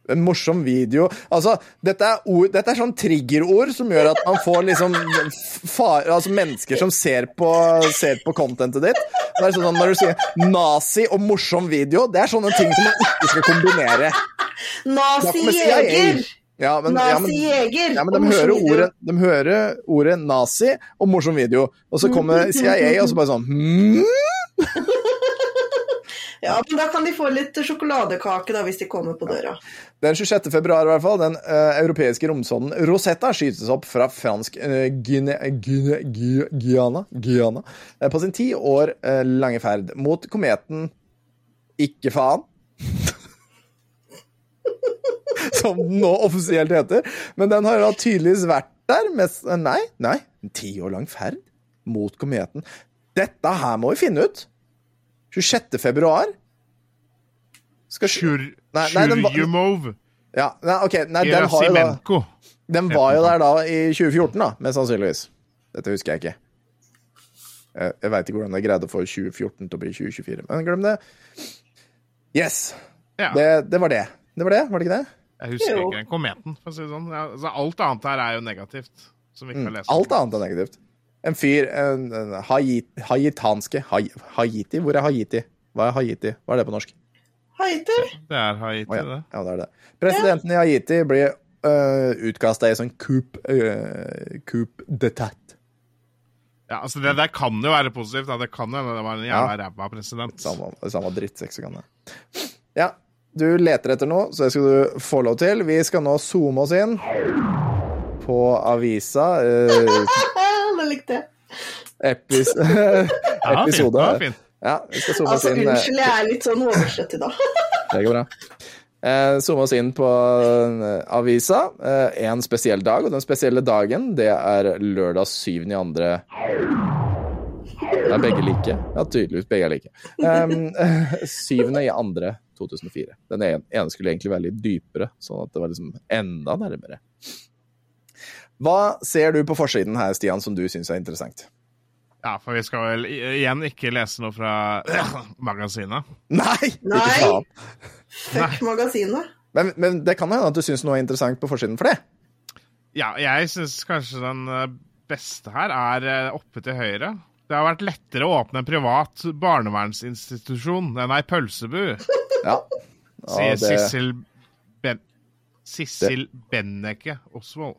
En morsom video. Altså, dette er, ord, dette er sånn triggerord som gjør at man får liksom far, altså mennesker som ser på, ser på contentet ditt. Det er sånn Når du sier nazi og morsom video, det er sånne ting som man ikke skal kombinere. Nazi-jeger! Ja, Nazijeger! Ja, men, ja, men, ja, men de, hører ordet, de hører ordet nazi og morsom video, og så kommer CIA og så bare sånn hmm? Ja, men da kan de få litt sjokoladekake da, hvis de kommer på døra. Den 26. februar, i hvert fall, den uh, europeiske romsonden Rosetta skytes opp fra fransk uh, Guine, Guine, Guine, Guiana, Guiana uh, på sin ti år uh, lange ferd mot kometen Ikke faen. Som den nå offisielt heter. Men den har da tydeligvis vært der Mens, Nei, nei. En ti år lang ferd mot kometen. Dette her må vi finne ut. 26. februar skal Shur, Nei, nei, den Shurjumov. Ja, nei, ok, nei, den, har jo da, den var jo der da i 2014, da, mest sannsynligvis. Dette husker jeg ikke. Jeg, jeg veit ikke hvordan jeg greide å få 2014 til å bli 2024, men glem det. Yes. Ja, Det, det var det. Det var det, var det ikke det? jeg husker Jo. ikke den kometen, for å si det sånn. Altså, alt annet her er jo negativt. Som vi ikke har lest. Mm. Alt annet er negativt. En fyr en, en Haiti, Haitanske Hai- Haiti? Hvor er Haiti? Hva er Haiti? Hva er det på norsk? Haiti. Det er Haiti, oh, ja. det. ja, det er det. Presidenten i Haiti blir uh, utkasta i sånn coup, uh, coup d'etat. Ja, altså Det der kan jo være positivt. Da. Det kan jo hende det var en jævla ræva president. Samme, samme drittsekk som kan det. Ja, du leter etter noe, så det skal du få lov til. Vi skal nå zoome oss inn på avisa. Uh, likte jeg. epis Ja, episode. det fint. Ja, vi skal zoome oss Altså, inn. eh, unnskyld, jeg er litt sånn oversett i dag. Det går bra. Eh, Zoome oss inn på eh, avisa. Eh, en spesiell dag, og den spesielle dagen, det er lørdag 7. i andre Er begge like? Ja, tydeligvis begge er like. Um, 7. i andre 2004. Den ene skulle egentlig være litt dypere, sånn at det var liksom enda nærmere. Hva ser du på forsiden her, Stian, som du syns er interessant? Ja, for vi skal vel igjen ikke lese noe fra magasinet. Nei! Ikke Nei. faen. Fuck magasinet. Men, men det kan hende at du syns noe er interessant på forsiden for det. Ja, jeg syns kanskje den eh, beste her er eh, oppe til høyre. Det har vært lettere å åpne en privat barnevernsinstitusjon enn ei pølsebu, Ja. sier det- Sissel ben Sissel Benneke Osvold.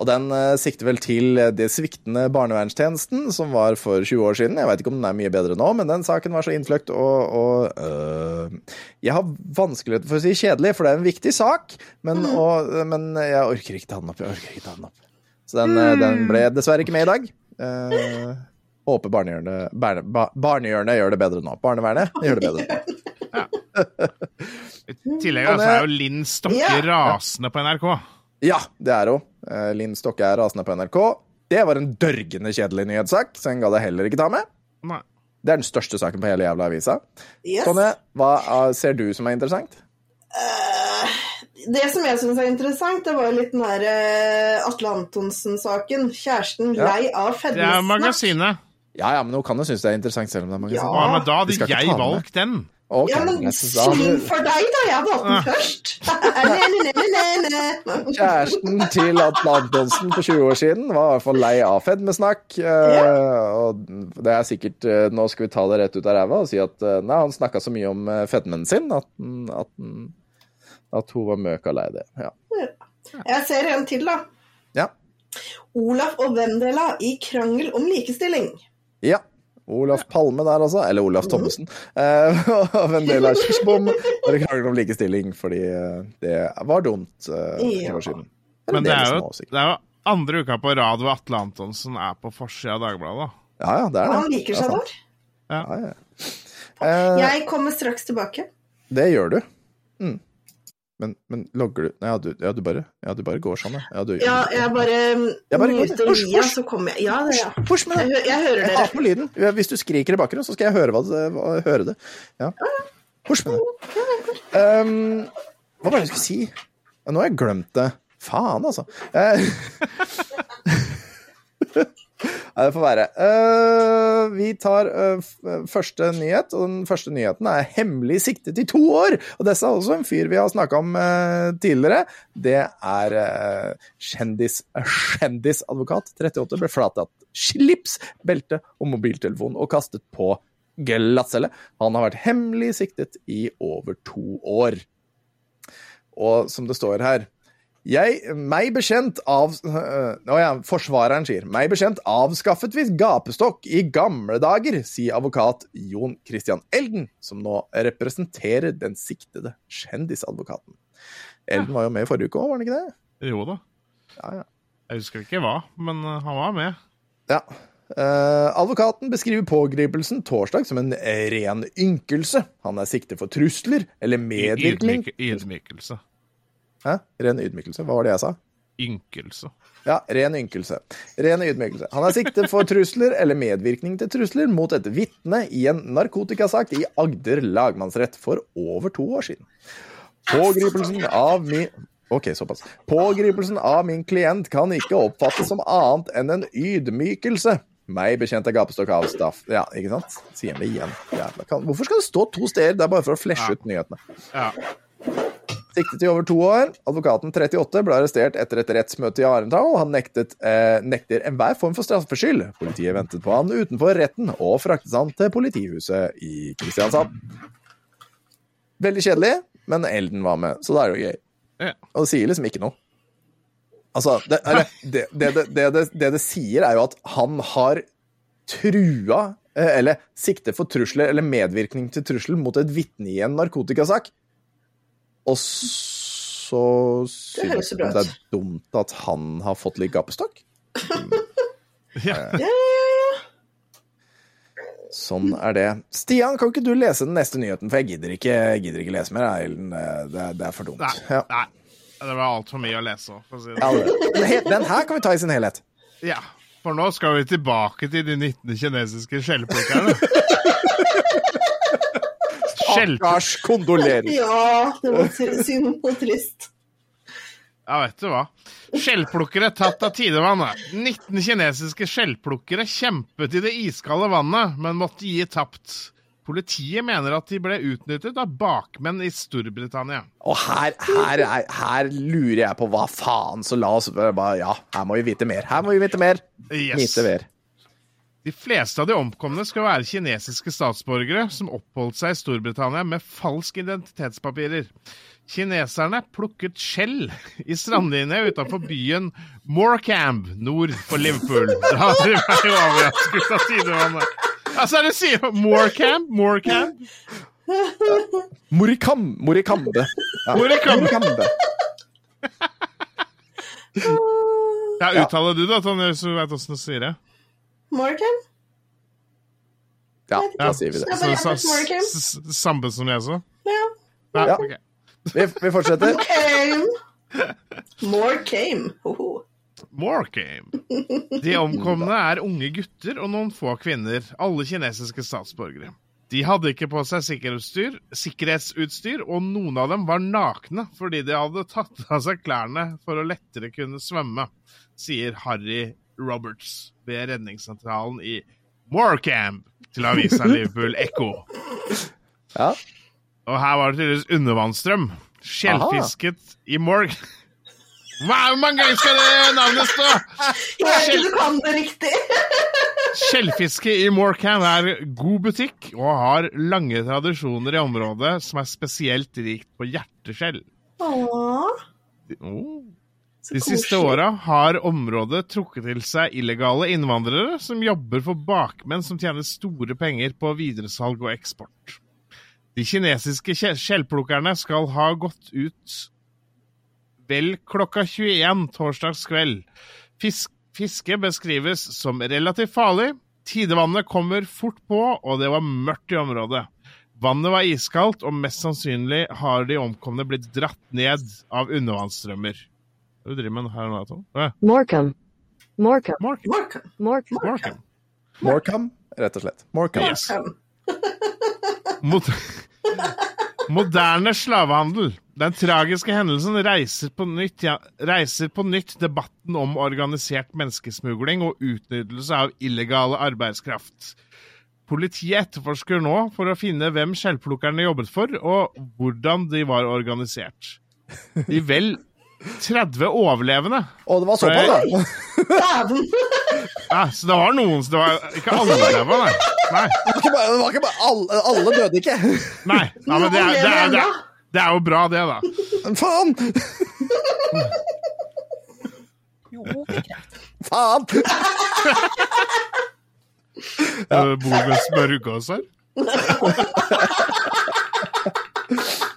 Og den eh, sikter vel til eh, det sviktende barnevernstjenesten som var for 20 år siden. Jeg veit ikke om den er mye bedre nå, men den saken var så innfløkt og, og øh, Jeg har vanskeligheter for å si kjedelig, for det er en viktig sak, men, og, men jeg orker ikke ta den opp. Jeg orker ikke ta den opp. Så den, mm. den ble dessverre ikke med i dag. Uh, håper barnehjørnet, barne, ba, barnehjørnet gjør det bedre nå. Barnevernet gjør det bedre nå. I tillegg altså, er jo Linn Stokke Ja. rasende på NRK. Ja, det er hun. Eh, Linn Stokke er rasende på NRK. Det var en dørgende kjedelig nyhetssak, så den gadd jeg heller ikke ta med. Nei. Det er den største saken på hele jævla avisa. Yes. Tonje, hva eh, ser du som er interessant? Det som jeg syns er interessant, det var litt den der uh, Atle Antonsen-saken. Kjæresten Ja. lei av Det er fedmesnakk. magasinet. Ja, ja, men hun kan jo synes det er interessant selv om det er magasin. Ja, men da hadde jeg valgt den. Ok, Ja, men synd for deg, da! Jeg valgte den først. Ne, ne. Kjæresten til Atle Antonsen for 20 år siden var i hvert fall lei av fedmesnakk. eh, Og det er sikkert eh, Nå skal vi ta det rett ut av ræva og si at eh, nei, han snakka så mye om fedmen sin at, at, at hun var møka lei det. Ja. Jeg ser en til, da. ja. Olaf og Vendela i krangel om likestilling. Ja. Olaf Palme der, altså. Eller Olaf. Thommessen. Eh, og en del av Kirsbom var det krangel om likestilling fordi eh, det var dumt eh, for Ja. år siden. Men det er, jo, det er jo andre uka på rad hvor Atle Antonsen er på forsida av Dagbladet. Ja, ja, det er Og det. han liker er seg der. Ja, ja. Eh, Jeg kommer straks tilbake. Det gjør du. Mm. Men, men logger du ja du, ja, du bare, ja, du bare går sånn, ja. du, Ja, jeg bare Jeg bare muter Lia, så kommer jeg. Ja, det, ja. Hors, med Jeg, jeg hører dere. Jeg hater lyden. Hvis du skriker i bakgrunnen, så skal jeg høre, hva hva, høre det. Ja. Push med det. Um, hva var det jeg skulle si? Nå har jeg glemt det. Faen, altså. Ja, det får være. Uh, vi tar uh, første nyhet, og den første nyheten er hemmelig siktet i to år. Og dette er også en fyr vi har snakka om uh, tidligere. Det er kjendis, kjendisadvokat 38, ble fratatt slips, belte og mobiltelefon og kastet på glattcelle. Han har vært hemmelig siktet i over to år. Og som det står her jeg, meg bekjent av øh, ja, forsvareren sier Meg bekjent avskaffet vi gapestokk i gamle dager, sier advokat Jon Christian Elden, som nå representerer den siktede kjendisadvokaten. Elden var jo med i forrige uke òg, var han ikke det? Jo da. Ja, ja. Jeg husker ikke hva, men uh, han var med. Ja. Uh, advokaten beskriver pågripelsen torsdag som en ren ynkelse. Han er siktet for trusler eller medvirkning Ydmyk, ydmykelse. Hæ? Ren ydmykelse. Hva var det jeg sa? Ynkelse. Ja, ren ynkelse. Ren ydmykelse. Han er siktet for trusler eller medvirkning til trusler mot et vitne i en narkotikasak i Agder lagmannsrett for over to år siden. Pågripelsen av min Ok, såpass. Pågripelsen av min klient kan ikke oppfattes som annet enn en ydmykelse. Meg bekjent er gapestokk av staff. Ja, ikke sant? Sier han det igjen. Jævla. Hvorfor skal det stå to steder? Det er bare for å flashe ut nyhetene. Ja. Siktet i over to år. Advokaten 38 ble arrestert etter et rettsmøte i Arendal. Han nektet, eh, nekter enhver form for straffskyld. Politiet ventet på han utenfor retten og fraktet han til politihuset i Kristiansand. Veldig kjedelig, men Elden var med, så da er det jo gøy. Og det sier liksom ikke noe. Altså, det, eller, det, det, det, det, det, det det sier, er jo at han har trua eh, Eller sikte for trusler eller medvirkning til trussel mot et vitne i en narkotikasak. Og så synes så bra det er dumt at han har fått litt gapestokk. Ja. Ja, ja, ja. Sånn er det. Stian, kan ikke du lese den neste nyheten? For jeg gidder ikke, jeg gidder ikke lese mer. Eilen. Det, er- det er for dumt. Nei. Ja. Nei. Det var altfor mye å lese. For å si det. Ja, den, den her kan vi ta i sin helhet. Ja, for nå skal vi tilbake til de 19 kinesiske skjellplukkerne. Skjell... Stakkars kondolerer. ja, det var synd og trist. Ja, vet du hva. Skjellplukkere tatt av tidevannet. 19 kinesiske skjellplukkere kjempet i det iskalde vannet, men måtte gi tapt. Politiet mener at de ble utnyttet av bakmenn i Storbritannia. Og her, her, er, her lurer jeg på hva faen, så la oss bare Ja, her må vi vite mer. Her må vi vite mer. Yes. Vite mer. De fleste av de omkomne skal være kinesiske statsborgere som oppholdt seg i Storbritannia med falske identitetspapirer. Kineserne plukket skjell i strandlinja utenfor byen Morecambe nord for Liverpool. Da hadde de vært overrasket av tidevannet. Altså, er det sier Morecambe? Morecambe? Morikam, Morikambe. Ja. Morikambe. Ja, uttaler du det, Tonje, hvis du vet åssen du sier det? Morgan? Ja, da sier vi det. Så, så, s- s- Samme som jeg så? Ja. Ja, Ja. Okay. Vi, vi fortsetter. Came. More came. Hoho. Morecambe. De omkomne er unge gutter og noen få kvinner, alle kinesiske statsborgere. De hadde ikke på seg sikkerhetsutstyr, sikkerhetsutstyr, og noen av dem var nakne fordi de hadde tatt av seg klærne for å lettere kunne svømme, sier Harry Roberts ved redningssentralen i Morecambe til avisa Liverpool Echo. Ja. Og her var det tydeligvis undervannsstrøm. Skjellfisket i Morg... Hvor mange ganger skal det navnet stå? Jeg du kan det riktig. Skjellfiske i Morecambe er god butikk og har lange tradisjoner i området som er spesielt rikt på hjerteskjell. Åh, Oh. De siste åra har området trukket til seg illegale innvandrere som jobber for bakmenn som tjener store penger på videresalg og eksport. De kinesiske skjellplukkerne skal ha gått ut vel klokka 21 torsdagskveld. Fisk, fiske beskrives som relativt farlig. Tidevannet kommer fort på, og det var mørkt i området. Vannet var iskaldt, og mest sannsynlig har de omkomne blitt dratt ned av undervannsstrømmer. Hva driver du med her nå? Morecambe. Morecambe. Mark? Morgan. Morecambe. Morecam, rett og slett. Morecam. Yes. Moderne slavehandel. Den tragiske hendelsen reiser på, nytt, ja, reiser på nytt debatten om organisert menneskesmugling og utnyttelse av illegale arbeidskraft. Politiet etterforsker nå for å finne hvem skjellplukkerne jobbet for, og hvordan de var organisert. De vel 30 overlevende. Å, det var såpass, da. Dæven. Ja, så det var noen som Det var ikke alle overlevende, nei. nei. Det var ikke bare, var ikke bare alle, alle døde ikke. Nei, nei men det er, det, er, det, er, det er jo bra, det, da. Faen! Faen! Ja. Bor med smørgås her.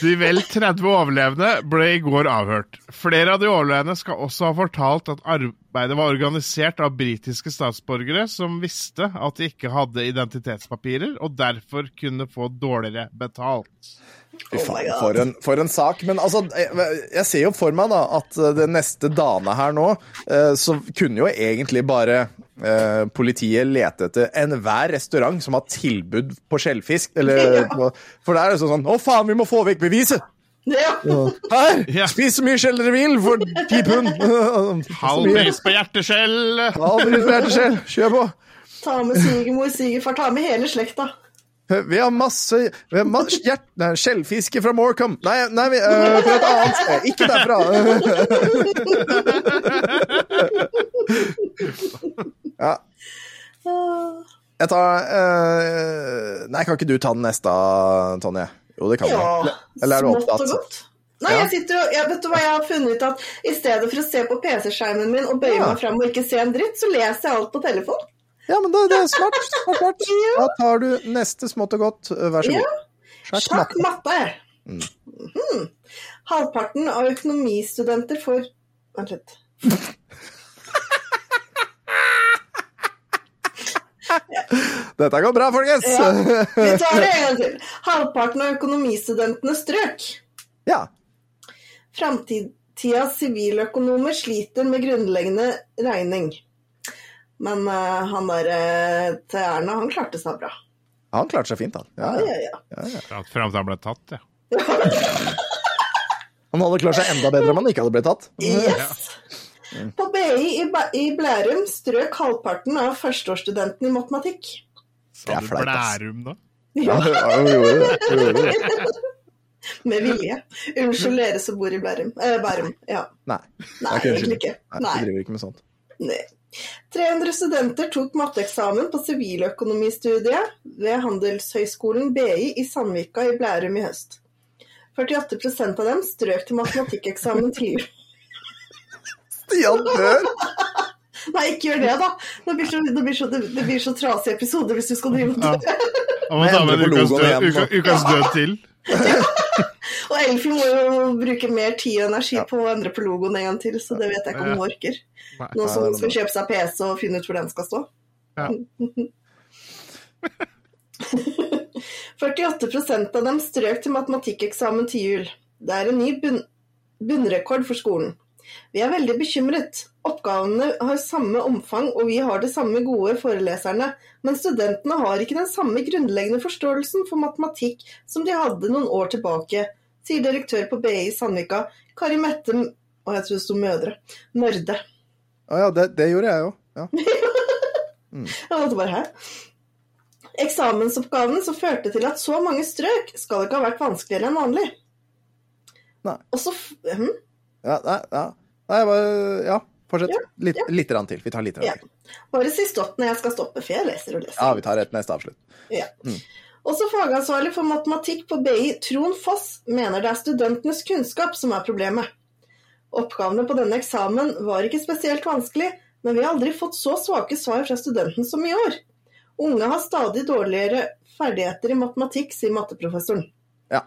De vel 30 overlevende ble i går avhørt. Flere av de overlevende skal også ha fortalt at arbeidet var organisert av britiske statsborgere som visste at de ikke hadde identitetspapirer, og derfor kunne få dårligere betalt. Fy Oh faen, for en, for en sak. Men altså, jeg, jeg ser jo for meg da at det neste dagene her nå, eh, så kunne jo egentlig bare eh, politiet lete etter enhver restaurant som har tilbud på skjellfisk. Eller, Ja. for det er jo sånn Å, faen, vi må få vekk beviset! Ja. Her! Ja. Spis så mye skjell dere vil for ti pund! Halv pris på hjerteskjell! Halv pris på hjerteskjell. Kjør på! Ta med svigermor, svigerfar, ta med hele slekta. Vi har masse vi har masse hjert, nei, skjellfiske fra Morecambe. Nei, nei vi, øh, fra et annet sted. Ikke derfra. ja. Jeg tar øh, Nei, kan ikke du ta den neste, Tonje? Jo, det kan Ja, du. Eller er du opptatt? Nei, jeg sitter og, jeg vet du hva jeg har funnet ut at I stedet for å se på PC-skjermen min og bøye Ja. meg fram og ikke se en dritt, så leser jeg alt på telefon. Ja, men det, det er smart. smart, smart. Da tar du neste smått og godt. Vær så god. Sjakk Sjakk matte. Mm. Mhm. Halvparten av økonomistudenter får Vent litt. Dette går bra, folkens. Ja, vi tar det en gang til. Halvparten av økonomistudentene strøk. Ja. Framtidas siviløkonomer sliter med grunnleggende regning. Men uh, han der eh, til Erna, han klarte seg bra. Han klarte seg fint, han. Ja, Ja, ja. ja, ja. Fram til han ble tatt, ja. Han hadde klart seg enda bedre om han ikke hadde blitt tatt. Yes! På BI i, Blærum strøk halvparten av førsteårsstudentene i matematikk. Det Sa du. Blærum, da? Ja, Ja, hun gjorde det. Hun gjorde det. med vilje. Unnskyld dere som bor i Blærum. Eh, Bærum. Ja. Nei. Nei, Det egentlig ikke. Nei, Nei. vi driver ikke med sånt. Nei. 300 studenter tok matteeksamen på siviløkonomistudiet ved Handelshøyskolen BI i Sandvika i Blærum i høst. 48% av dem strøk til matematikkeksamen tidlig. Stian dør! Nei, ikke gjør det, da! Det blir så, det blir så, det blir så trasig episode hvis du skal drive med det. Og må ta med ukas død, uka, ukas død til. Og Elfie må jo bruke mer tid og energi på å endre på logoen en gang til, så det vet jeg ikke om hun orker. Nå som hun skal kjøpe seg PC og finne ut hvor den skal stå. Ja. 48% av dem strøk til matematikkeksamen til jul. Det er en ny bunn bunnrekord for skolen. Vi er veldig bekymret. Oppgavene har samme omfang, og vi har det samme gode foreleserne, men studentene har ikke den samme grunnleggende forståelsen for matematikk som de hadde noen år tilbake, sier direktør på BI Sandvika, Kari Mette Og jeg tror det sto Mødre. Mørde. Å ja, det, det gjorde jeg jo. Ja. Jeg måtte bare hæ? Eksamensoppgaven som førte til at så mange strøk, skal ikke ha vært vanskeligere enn vanlig. Nei. Og så hm? Ja, nei, ja. Nei, bare Ja, fortsett. Ja, Litt, litt rann til. Vi tar litt rann Ja. til. Bare si stopp når jeg skal stoppe, for jeg leser og leser. Ja, vi tar et neste avslutt. Ja. Også fagansvarlig for matematikk på BI, Trond Foss, mener det er studentenes kunnskap som er problemet. Oppgavene på denne eksamen var ikke spesielt vanskelig, men vi har aldri fått så svake svar fra studenten som i år. Unge har stadig dårligere ferdigheter i matematikk, sier matteprofessoren. Ja.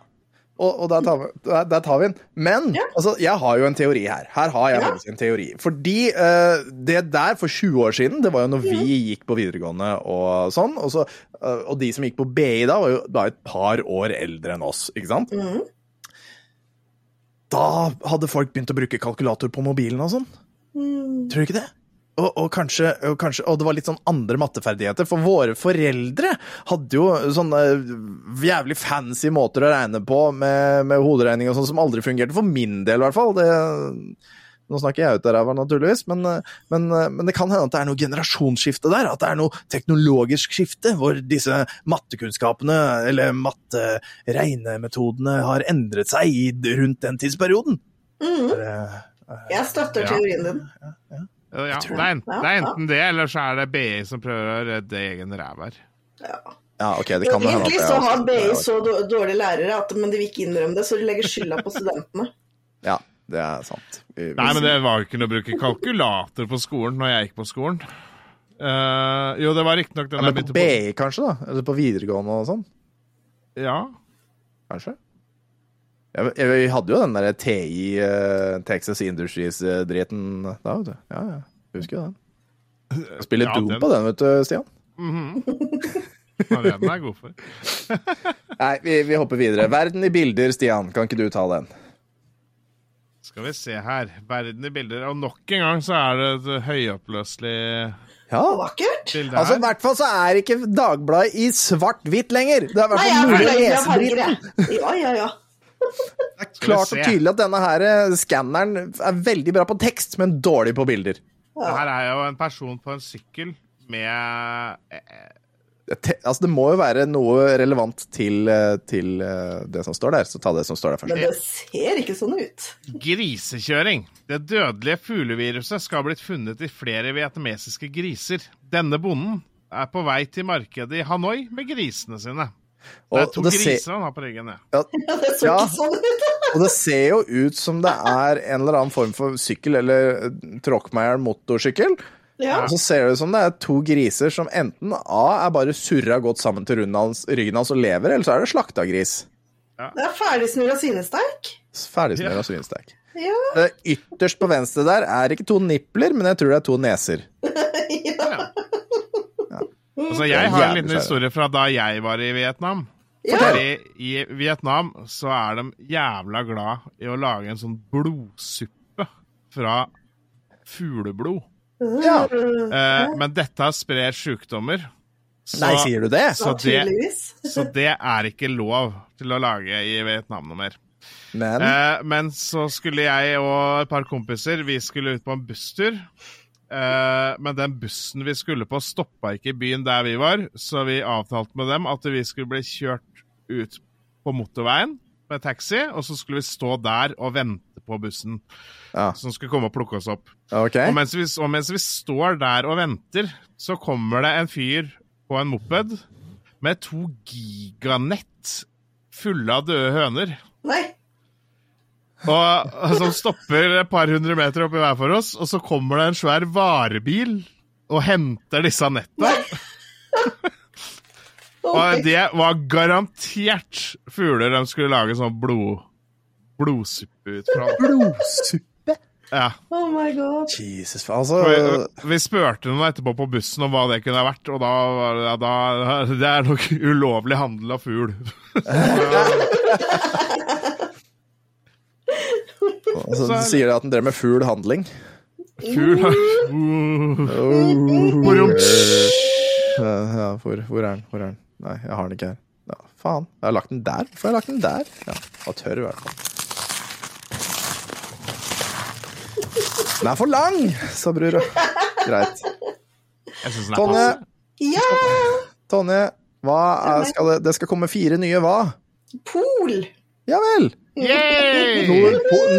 Og, og der, tar vi, der, tar vi den. Men Ja. altså, jeg har jo en teori her. Her har jeg Ja. en teori. Fordi uh, det der for 20 år siden, det var jo når vi gikk på videregående og sånn. Og, så, uh, og de som gikk på BI da, var jo da et par år eldre enn oss, ikke sant? Mm. Da hadde folk begynt å bruke kalkulator på mobilen og sånn. Mm. Tror du ikke det? Og, og, kanskje, og, kanskje, og det var litt sånn andre matteferdigheter, for våre foreldre hadde jo sånne jævlig fancy måter å regne på med, med hoderegning og sånn som aldri fungerte, for min del i hvert fall. Det, nå snakker jeg ut av ræva, naturligvis, men, men, men det kan hende at det er noe generasjonsskifte der. At det er noe teknologisk skifte, hvor disse mattekunnskapene, eller matteregnemetodene, har endret seg i, rundt den tidsperioden. Mhm. Det- Jeg støtter Ja. teorien din. Ja, det, er enten, Ja, det er enten det, eller så er det BI som prøver å redde egen ræv her. Ja. Ja, ok, det kan hende at Egentlig så har BI så dår- dårlige lærere, at, men de vil ikke innrømme det, så de legger skylda på studentene. Ja, det er sant. Vi- vi- Nei, men det var jo ikke noe å bruke kalkulator på skolen når jeg gikk på skolen. Uh, jo, det var riktignok den ja, jeg men på Men på. BI kanskje, da? Eller på videregående og sånn? Ja. Kanskje? Ja, vi hadde jo den der TI, eh, Texas Industries-driten da, vet du. Ja, ja. Husker jo den? Spiller Ja, Doom den- på den, vet du, Stian. Mm -hmm. den er god for? Nei, vi, vi hopper videre. Verden i bilder, Stian. Kan ikke du ta den? Skal vi se her. Verden i bilder. Og nok en gang så er det et høyoppløselig Ja. Vakkert. bilde Altså, I hvert fall så er ikke Dagbladet i svart-hvitt lenger. Det er i hvert fall jeg mulig å lese dritten. Ja, ja, ja. Det er klart og tydelig at denne her eh, skanneren er veldig bra på tekst, men dårlig på bilder. Det her er jo en person på en sykkel med eh, Det, altså, det må jo være noe relevant til, eh, til eh, det som står der, så ta det som står der først. Men det ser ikke sånn ut. Grisekjøring. Det dødelige fugleviruset skal ha blitt funnet i flere vietnamesiske griser. Denne bonden er på vei til markedet i Hanoi med grisene sine. Det er to og ser- griser han har på ryggen. Ja. Ja, det Ja. sånn. Og det ser jo ut som det er en eller annen form for sykkel, eller eh, tråkkmeier motorsykkel. Ja. Og så ser det ut som det er to griser som enten A er bare surra godt sammen til hans, ryggen hans og lever, eller så er det slakta gris. Det er ferdigsnurra svinesteik. Ferdigsnurra og svinestek. Ja. Ytterst på venstre der er ikke to nipler, men jeg tror det er to neser. Altså, jeg har en liten historie fra da jeg var i Vietnam. Ja. Fordi I Vietnam så er de jævla glad i å lage en sånn blodsuppe fra fugleblod. Ja. Eh, men dette sprer sjukdommer. Så, Nei, sier du det? så det, så det er ikke lov til å lage i Vietnam noe mer. Men Eh, men så skulle jeg og et par kompiser Vi skulle ut på en busstur. Eh, men den bussen vi skulle på, stoppa ikke i byen der vi var, så vi avtalte med dem at vi skulle bli kjørt ut på motorveien med taxi, og så skulle vi stå der og vente på bussen Ja. som skulle komme og plukke oss opp. Okay. Og mens, vi, og mens vi står der og venter, så kommer det en fyr på en moped med to giganett fulle av døde høner. Nei. Og, og som stopper et par hundre meter oppi hver for oss, og så kommer det en svær varebil og henter disse netta. Og det var garantert fugler de skulle lage sånn blod, blodsuppe ut fra. Blodsuppe? Ja. Oh my god. Jesus. Altså Vi, Vi spurte noen etterpå på bussen om hva det kunne ha vært, og da var det ja, det Det er nok ulovlig handel av fugl. altså, du sier at den drev med fugl handling. Fugl handling ja, hvor, hvor er den? Hvor er den? Nei, jeg har den ikke her. Ja, faen. Jeg har lagt den der. Hvorfor har jeg lagt den der? Ja, Og tørr i hvert fall. Den er for lang, sa brura. Greit. Jeg syns den er Tonje. Ja! Tonje, hva er, skal det, det skal komme fire nye hva? Pol! Ja vel. Yay!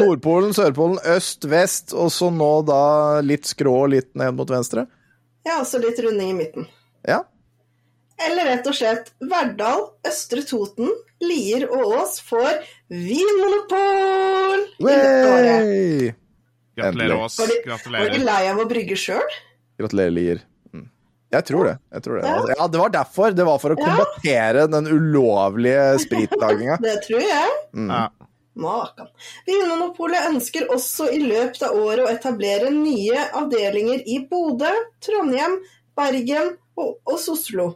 Nordpolen, Sørpolen, øst, vest, og så nå da litt skrå, litt ned mot venstre. Ja, og så litt runding i midten. Ja. Eller rett og slett Verdal, Østre Toten, Lier og Ås får vinmonopol! i dette året. Gratulerer oss. Var de, Gratulerer. lei av å brygge sjøl? Gratulerer, Lier. Mm. Jeg tror det. Jeg tror det. Ja. Ja, det var derfor. Det var for å Ja. kombatere den ulovlige spritlaginga. Det tror jeg. Ja. Makan. Vinmonopolet ønsker også i løpet av året å etablere nye avdelinger i Bodø, Trondheim, Bergen og, og Soslo.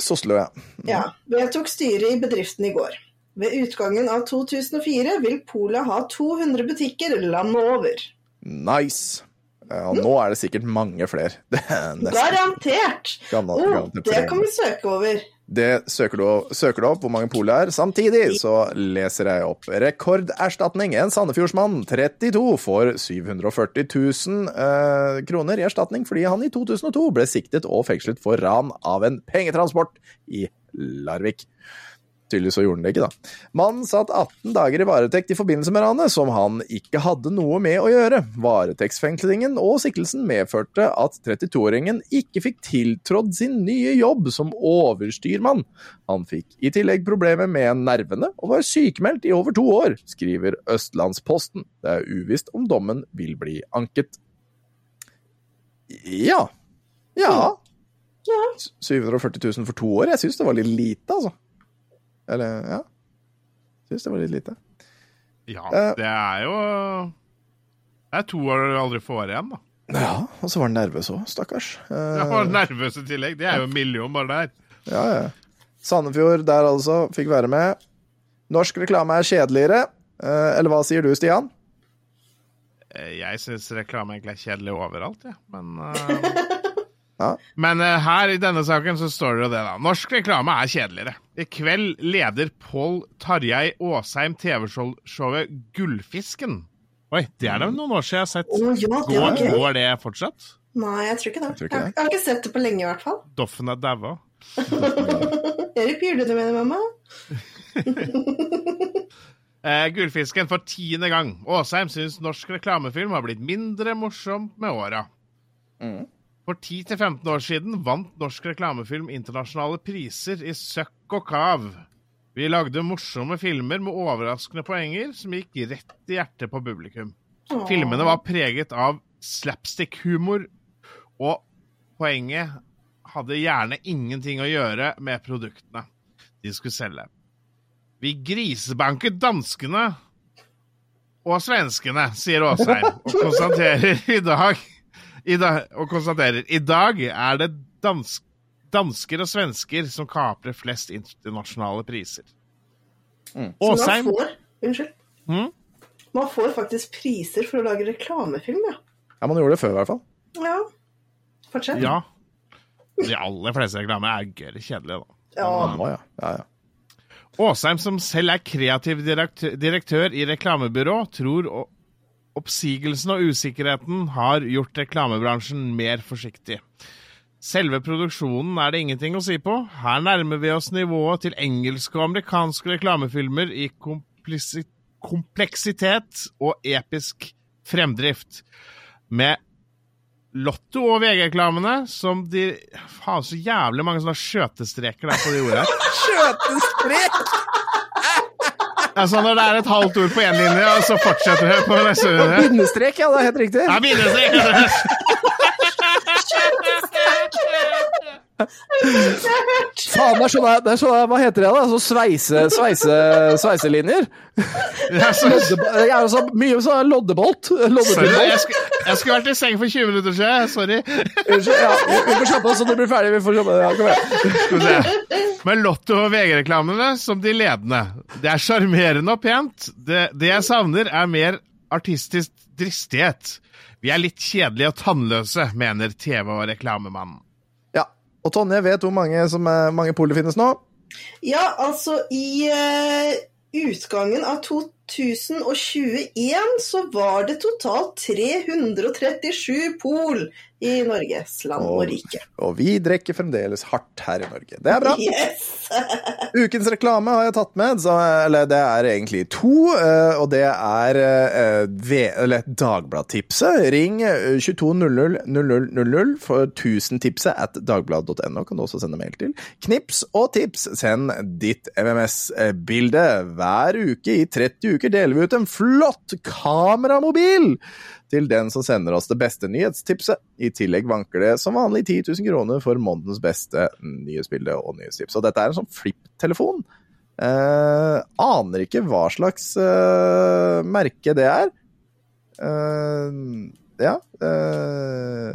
Soslo, ja. Ja, vedtok styret i bedriften i går. Ved utgangen av 2004 vil Polet ha 200 butikker landet over. Nice. Ja, nå er det sikkert mange flere. Er Garantert! gammel, oh, gammel det kan vi søke over. Det søker du, søker du opp hvor mange pol det er. Samtidig så leser jeg opp rekorderstatning. En Sandefjordsmann, 32, får 740 000 eh, kroner i erstatning fordi han i 2002 ble siktet og fengslet for ran av en pengetransport i Larvik. Tydeligvis så gjorde han det ikke, da. Mannen satt 18 dager i varetekt i forbindelse med ranet, som han ikke hadde noe med å gjøre. Varetektsfengslingen og siktelsen medførte at 32-åringen ikke fikk tiltrådt sin nye jobb som overstyrmann. Han fikk i tillegg problemer med nervene og var sykemeldt i over to år, skriver Østlandsposten. Det er uvisst om dommen vil bli anket. Ja. Ja. Ja. 740 000 for to år? Jeg syns det var litt lite, altså. Eller, ja. Syns det var litt lite. Ja, uh, det er jo Det er to år du aldri får igjen, da. Ja, og så var han nervøs òg, stakkars. Uh, ja, var nervøs i tillegg. Det er jo en million bare der. ja, ja. Sandefjord der altså, fikk være med. Norsk reklame er kjedeligere. Uh, eller hva sier du, Stian? Eh, Jeg syns reklame egentlig er kjedelig overalt, jeg. Men, eh, Ja. men uh, her i denne saken så står det jo det, da. Norsk reklame er kjedeligere. I kveld leder Pål Tarjei Aasheim TV-showet Gullfisken. Oi, det er det noen år siden jeg har sett. Oh, ja, det Går, okay. går det fortsatt? Nei, jeg tror ikke det. Jeg tror ikke har- det. jeg har ikke sett det på lenge, i hvert fall. Doffen er daua. Erik, gjør du med det, mamma? Eh, Gullfisken for tiende gang. Aasheim syns norsk reklamefilm har blitt mindre morsomt med åra. Mm. For 10-15 år siden vant norsk reklamefilm internasjonale priser i søkk og kav. Vi lagde morsomme filmer med overraskende poenger som gikk rett i hjertet på publikum. Filmene var preget av slapstick-humor, og poenget hadde gjerne ingenting å gjøre med produktene de skulle selge. Vi grisebanket danskene og svenskene, sier Åsheim, og konstaterer i dag dag, og konstaterer i dag er det dansk, dansker og svensker som kaprer flest internasjonale priser. Så man får, unnskyld. Mm? Man får faktisk priser for å lage reklamefilm, ja. Ja, man gjorde det før, i hvert fall. Ja. Fortsett. Ja. De aller fleste reklamer er gørr kjedelige, da. Ja. Nå, ja. ja, ja. Åsheim, som selv er kreativ direktør, i reklamebyrå, tror o- oppsigelsen og usikkerheten har gjort reklamebransjen mer forsiktig. Selve produksjonen er det ingenting å si på. Her nærmer vi oss nivået til engelske og amerikanske reklamefilmer i kompleksitet og episk fremdrift. Med Lotto og VG-reklamene som de Faen, så jævlig mange sånne skjøtestreker der på de ordene. Skjøtestrek! Altså Når det er et halvt ord på én linje, og så fortsetter det på neste linje. Bindestrek, ja, det er helt riktig. Ja, bindestrek! Faen, det er sånn det er sånn, Hva heter det, da? Så sveise, sveise, sveiselinjer? Ja, så, ja, altså, mye sånn loddebolt. sorry, Loddebolt. jeg, skulle, jeg skulle vært i seng for 20 minutter siden. Sorry. Ja, vi vi får kjappe oss så du blir ferdig. Vi får kjappe, ja, kom igjen. Skal vi se. Men Lotto og VG-reklamene som de ledende. Det er sjarmerende og pent. Det, det jeg savner, er mer artistisk dristighet. Vi er litt kjedelige og tannløse, mener TV- og reklamemannen. Og Tonje vet hvor mange, som, mange pol det finnes nå. Ja, altså i uh, utgangen av 2021 så var det totalt 337 pol i Norges land og Og- rike. Og vi drikker fremdeles hardt her i Norge. Det er bra. Yes! Ukens reklame har jeg tatt med, så, eller det er egentlig to, eh, og det er eh, eller Dagbladtipset. Ring eh, 2200 0000 for 1000-tipset at dagbladet.no. Kan du også sende mail til. Knips og tips, send ditt MMS-bilde. Hver uke i 30 uker deler vi ut en flott kameramobil til den som sender oss det beste nyhetstipset. I tillegg vanker det som vanlig 10 000 kroner for månedens beste nyhetsbilde og nyhetstips. Og dette er en sånn flipptelefon. Eh, aner ikke hva slags eh, merke det er. Eh, ja eh,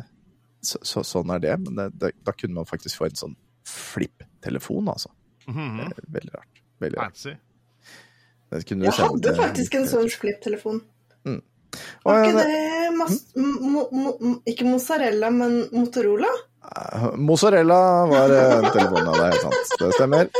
så, så, Sånn er det, men det, det, da kunne man faktisk få en sånn flipptelefon, altså. Mm -hmm. Veldig rart. Veldig rart. Jeg hadde faktisk en sånn flipptelefon. Og Var ikke det mas mo mo ikke mozzarella, men Motorola? Eh, Mozzarella var eh, telefonen, ja, det er helt sant. Det stemmer.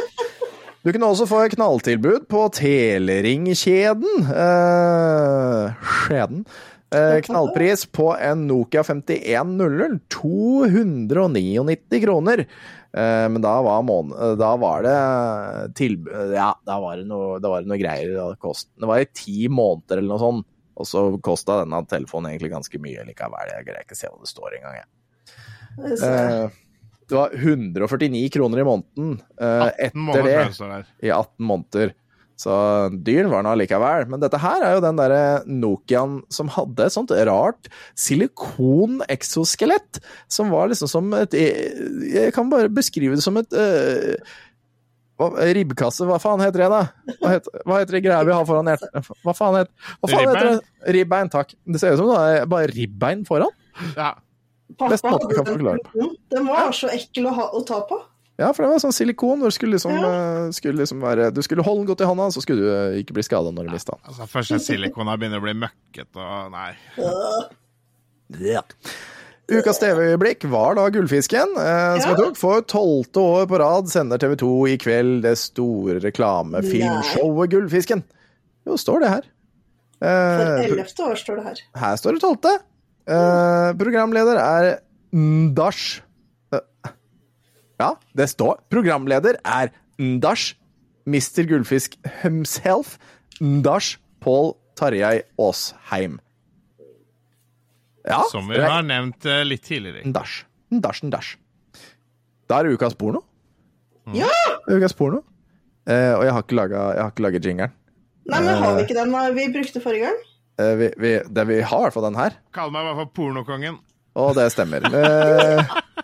Du kunne også få et knalltilbud på Teleringkjeden. Eh, skjeden. Eh, knallpris på en Nokia 5100. 299 kroner. Eh, men da var, da var det tilbud Ja, da var det noe, da var det noe greier. Det, det var i ti måneder eller noe sånt. Og så kosta denne telefonen egentlig ganske mye likevel. Jeg greier ikke se hva det står engang. jeg. Eh, det var 149 kroner i måneden eh, etter det, i 18 måneder. Så dyr var den allikevel. Men dette her er jo den derre Nokian som hadde et sånt rart silikon-exoskelett, som var liksom som et Jeg kan bare beskrive det som et eh, hva, Ribbkasse, hva faen heter det, da? Hva heter, hva heter det greia vi har foran hjertet? Hva faen, heter, hva faen heter det? Ribbein, takk. Det ser ut som det er bare ribbein foran. Ja. Best måte vi kan forklare. på. Den var så ekkel å, ha, å ta på. Ja, for det var sånn silikon hvor skulle liksom, Ja. eh, skulle liksom være Du skulle holde den godt i hånda, så skulle du ikke bli skada når du mista den. Altså, Først er silikona begynner å bli møkkete og Nei. Ukas TV-øyeblikk var da Gullfisken, eh, som Ja. jeg tok. For tolvte år på rad sender TV 2 i kveld det store reklamefilmshowet Gullfisken. Jo, står det her. For Eh, ellevte år står det her. her står det tolvte. Eh, programleder er Ndash Eh, Ja, det står. Programleder er Ndash, Mr. Gullfisk himself, Ndash Pål Tarjei Aasheim. Ja, Som vi har nevnt eh, litt tidligere. En dash. En dash, en dash. Da er det ukas porno. Ja! Ukas porno. Eh, og jeg har ikke laga- jingeren. Nei, men har vi ikke den eh, vi brukte forrige gang? Eh, vi, vi, det, vi har i hvert fall den her. Kall meg i hvert fall pornokongen. Og det stemmer. Eh,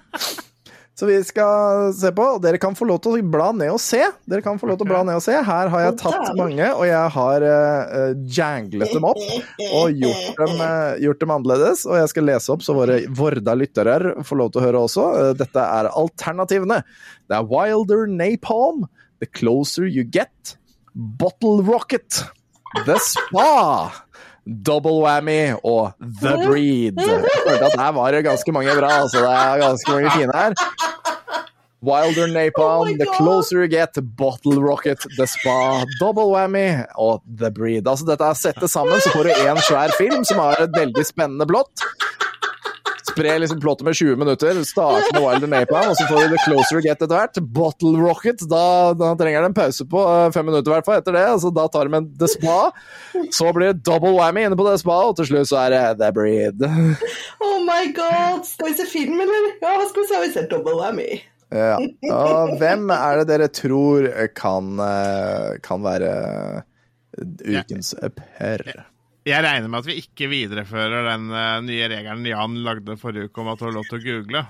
så vi skal se på, og dere kan få lov til å bla ned og se. Dere kan få lov til å bla ned og se. Her har jeg tatt mange, og jeg har uh, janglet dem opp og gjort dem, uh, gjort dem annerledes. Og jeg skal lese opp, så våre Vorda lyttere får lov til å høre også. Uh, dette er alternativene. Det er Wilder Napalm, The Closer You Get, Bottle Rocket, The Spa. Double Whammy og The Breed. Jeg følte at her var det ganske mange bra. Altså, det er ganske mange fine her. Wilder Napalm, Oh The Closer You Get, Bottle Rocket, The Spa, Double Whammy og The Breed. Altså, dette er settet sammen, så får du én svær film som har et veldig spennende plott. Spre liksom plottet med 20 minutter. Start med Wilder Napalm, og så får du The Closer You Get etter hvert. Bottle Rocket, da, da trenger de en pause på eh, fem minutter i hvert fall etter det. Altså, da tar de en The Spa. Så blir det double whammy inne på The Spa, og til slutt så er det The Breed. Oh my god! Skal vi se film, eller? Ja, skal vi se. Vi ser Double Whammy. Ja. Og hvem er det dere tror kan, eh, kan være ukens per? Jeg regner med at vi ikke viderefører den uh, nye regelen Jan lagde forrige uke om at du har lov til å google.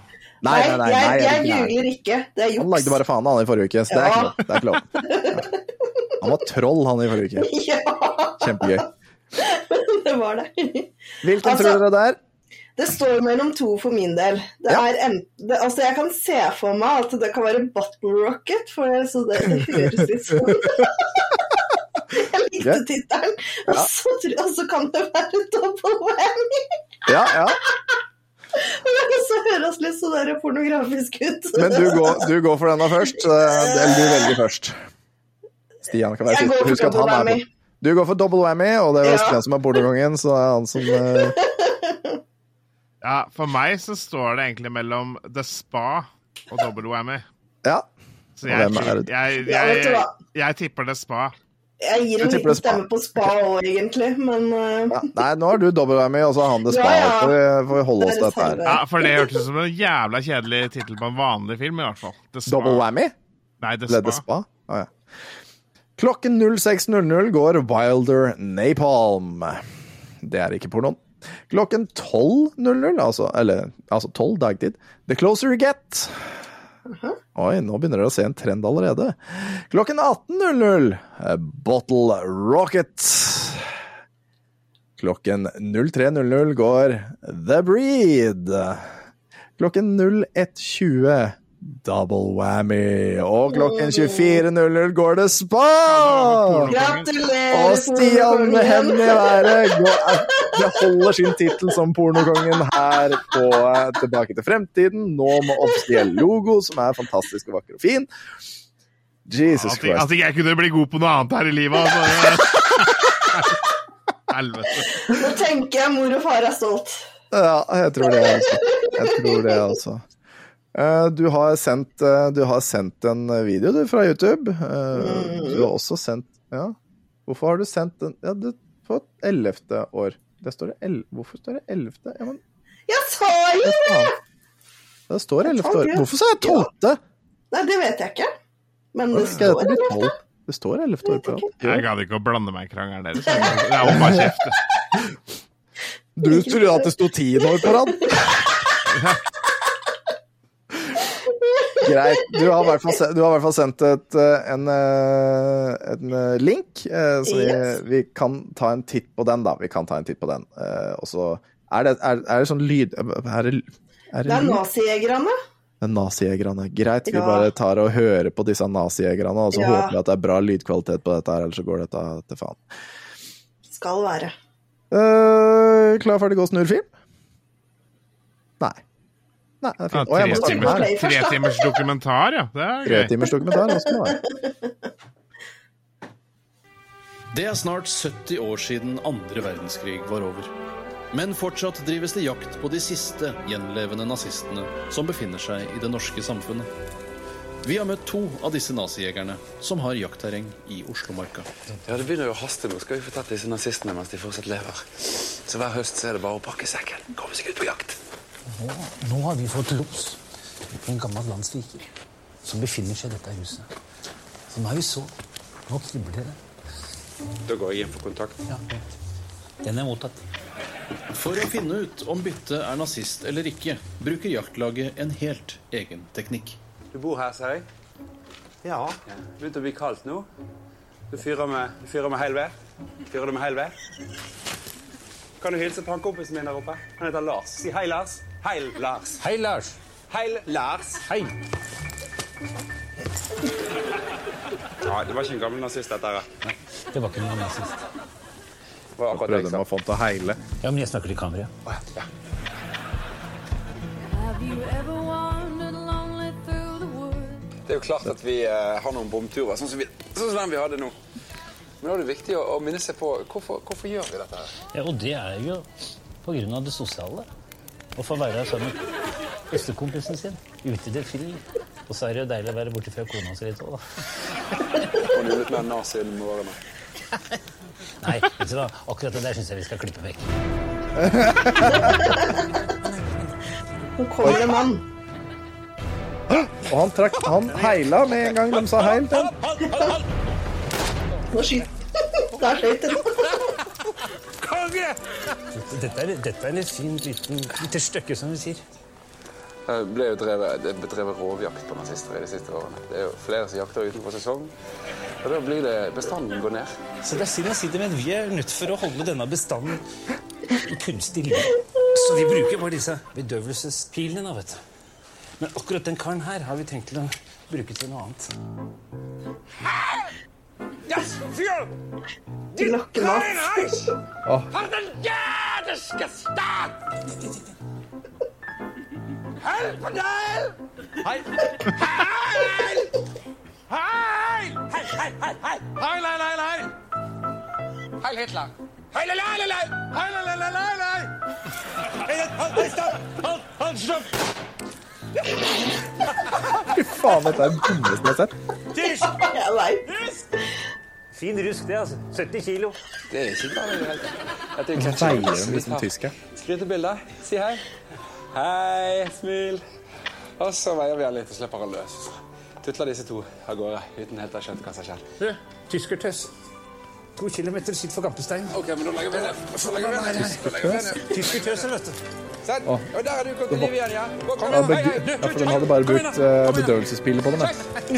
Nei, nei, nei. nei, jeg, jeg er googler ikke. Det er Han lagde bare faen han i forrige uke, så det er ikke lov. Det er ikke lov. Ja. Han var troll, han i forrige uke. Ja, Kjempegøy. det var det. Hvilken Altså- tror dere det er? Det står mellom to for min del. Det Ja. er en, det, altså jeg kan se for meg at det kan være Bottle Rocket, for det, så det, det høres litt sånn Jeg likte Ja. tittelen. Og, så tror- og så kan det være Double Whammy. Ja, ja. Men så høres litt så der pornografisk ut. Men du går, du går for denne først. eh, Eller du velger først. Stian kan være sist. Husk at han er på. Du går for double whammy, og det er jo Ja. Stian som er pornokongen, så det er han som uh... Ja, For meg så står det egentlig mellom The Spa og Double Whammy. Ja. Så jeg, jeg, Ja, jeg, jeg tipper The Spa. Jeg gir en liten stemme på spa òg, egentlig, men uh, ja. Nei, nå har du double whammy, og så har han det spa. Ja, ja. Får vi, får vi holde oss til dette her. Ja, For det hørtes ut som en jævla kjedelig tittel på en vanlig film, i hvert fall. Double whammy? Nei, The Ble Spa. det spa? Å, ja. Klokken 06.00 går Wilder Napalm. Det er ikke pornoen. Klokken 12.00, altså, eller, altså 12 dagtid, The Closer You Get. Oi, nå begynner dere å se en trend allerede. Klokken 18.00, eh, Bottle Rocket. Klokken 03.00 går The Breed. Klokken 01.20 Double whammy. Og klokken 24.00 går det spa! gratulerer! Og Stian med hendene i været beholder holder sin tittel som pornokongen her på eh, Tilbake til fremtiden. Nå med offisiell logo, som er fantastisk og vakker og fin. Jesus At, ikke- at ikke jeg kunne bli god på noe annet her i livet. Altså. Helvete. Nå tenker jeg mor og far er stolt. Ja, jeg tror det, altså. Jeg tror det, altså. Eh, Du har, sendt, eh, du har sendt en video du, fra YouTube. Eh, Du har også sendt Ja, hvorfor har du sendt den Ja, du, på ellevte år. Det står det el Hvorfor står det ellevte? Ja, men Jeg sa jo det! Det står ellevte år. Hvorfor sa jeg tolvte? Nei, det vet jeg ikke. Men det står ellevte. Det står ellevte år på Jeg gadd ikke å blande meg i krangelen deres. Det er jo bare kjeft. Du trodde at det sto tiende år på rad? Greit. Du har i hvert fall, du har i hvert fall sendt et, eh, en, eh, en eh, link, så vi, Yes. vi kan ta en titt på den, da. Vi kan ta en titt på den. Og så Er det, er, er det sånn lyd... Er det, er det Det er nazijegerne. Det er nazijegerne. Greit, vi Ja. bare tar og hører på disse nazijegerne, og så Ja. håper vi at det er bra lydkvalitet på dette her, ellers så går dette til faen. Skal være. Uh, klar, ferdig, gå, snurr film? Nei. Nei, det er fint. Ja, tre, må timers, her. tre timers dokumentar, ja. Det er Tre gøy. timers dokumentar, nå skal det være. Det er snart 70 år siden andre verdenskrig var over. Men fortsatt drives det jakt på de siste gjenlevende nazistene som befinner seg i det norske samfunnet. Vi har møtt to av disse nazijegerne som har jaktterreng i Oslomarka. Ja, Det begynner jo å haste nå. Skal vi få tatt disse nazistene mens de fortsatt lever? Så hver høst så er det bare å pakke sekken, komme seg ut på jakt. Nå, nå har vi fått los på en gammel landssviker som befinner seg i dette huset. Så nå er vi så. Nå kribler det. Da går jeg hjem for kontakt. Ja, Den er mottatt. For å finne ut om byttet er nazist eller ikke, bruker jaktlaget en helt egen teknikk. Du bor her, ser jeg? Ja. Begynte å bli kaldt nå. Du fyrer med, du fyrer med? Fyrer du med heil ved? Kan du hilse på han kompisen min der oppe? Han heter Lars. Si hei, Lars. Heil, Lars. Hei, Lars. Heil, Lars. Hei. Ja, det var ikke en gammel nazist, dette her. Det var ikke noe nazist. Det var akkurat det jeg Prøvde sa. med å få den til å heile. Ja, men jeg snakker til kameraet. Have you ever wandered lonely through the woods? Det er jo klart at vi eh, har noen bomturer, sånn som, vi, sånn som den vi hadde nå. Men da er det viktig å, å minne seg på hvorfor, hvorfor gjør vi dette her? Ja, og det er jo på grunn av det sosiale. Å få være sammen med bestekompisen sin ute i det fri. Og så er det jo deilig å være borte fra kona si litt òg, da. Får du litt mer nazi enn med årene? Nei, vet du hva? akkurat det der syns jeg vi skal klippe vekk. Nå kommer det en mann. Og han trakk Han heila med en gang de sa heil til han. Nå skyter Der skøyt den. Dette er, dette er et fint liten, lite stykke, som vi sier. Det ble jo drevet, det rovjakt på nazister i de siste årene. Det er jo flere som jakter utenfor sesong. Og da blir det bestanden går ned. Så det er synd å si det, men vi er nødt for å holde denne bestanden i kunstig liv. Så vi bruker bare disse bedøvelsespilene, da, vet du. Men akkurat den karen her har vi tenkt til å bruke til noe annet. Lokkemat. Hei, nei, nei, nei! Heil Hitler! Hei, nei, nei, Heil, nei! Hei, nei, stopp! nei, nei, stopp! Fy faen, dette er det dummeste jeg har sett. Jeg rusk! Fin rusk, det, altså. 70 kilo. Det er ikke bare i det hele tatt. Dette er Nå ketchup. veier de liksom tyske. tar til bildet. Si hei. Hei, smil. Og så veier vi han litt og slipper han løs. Tutler disse to av gårde uten helt å ha skjønt hva som har skjedd. To kilometer syd for Gampestein. Ok, men da legger vi ned. Ned. Tyskertøser, vet du. Sånn. Og der er du kommet til liv igjen, ja. Kom igjen. Hei, hei. ja, for den hadde bare brukt uh, bedøvelsespiller på dem. ja.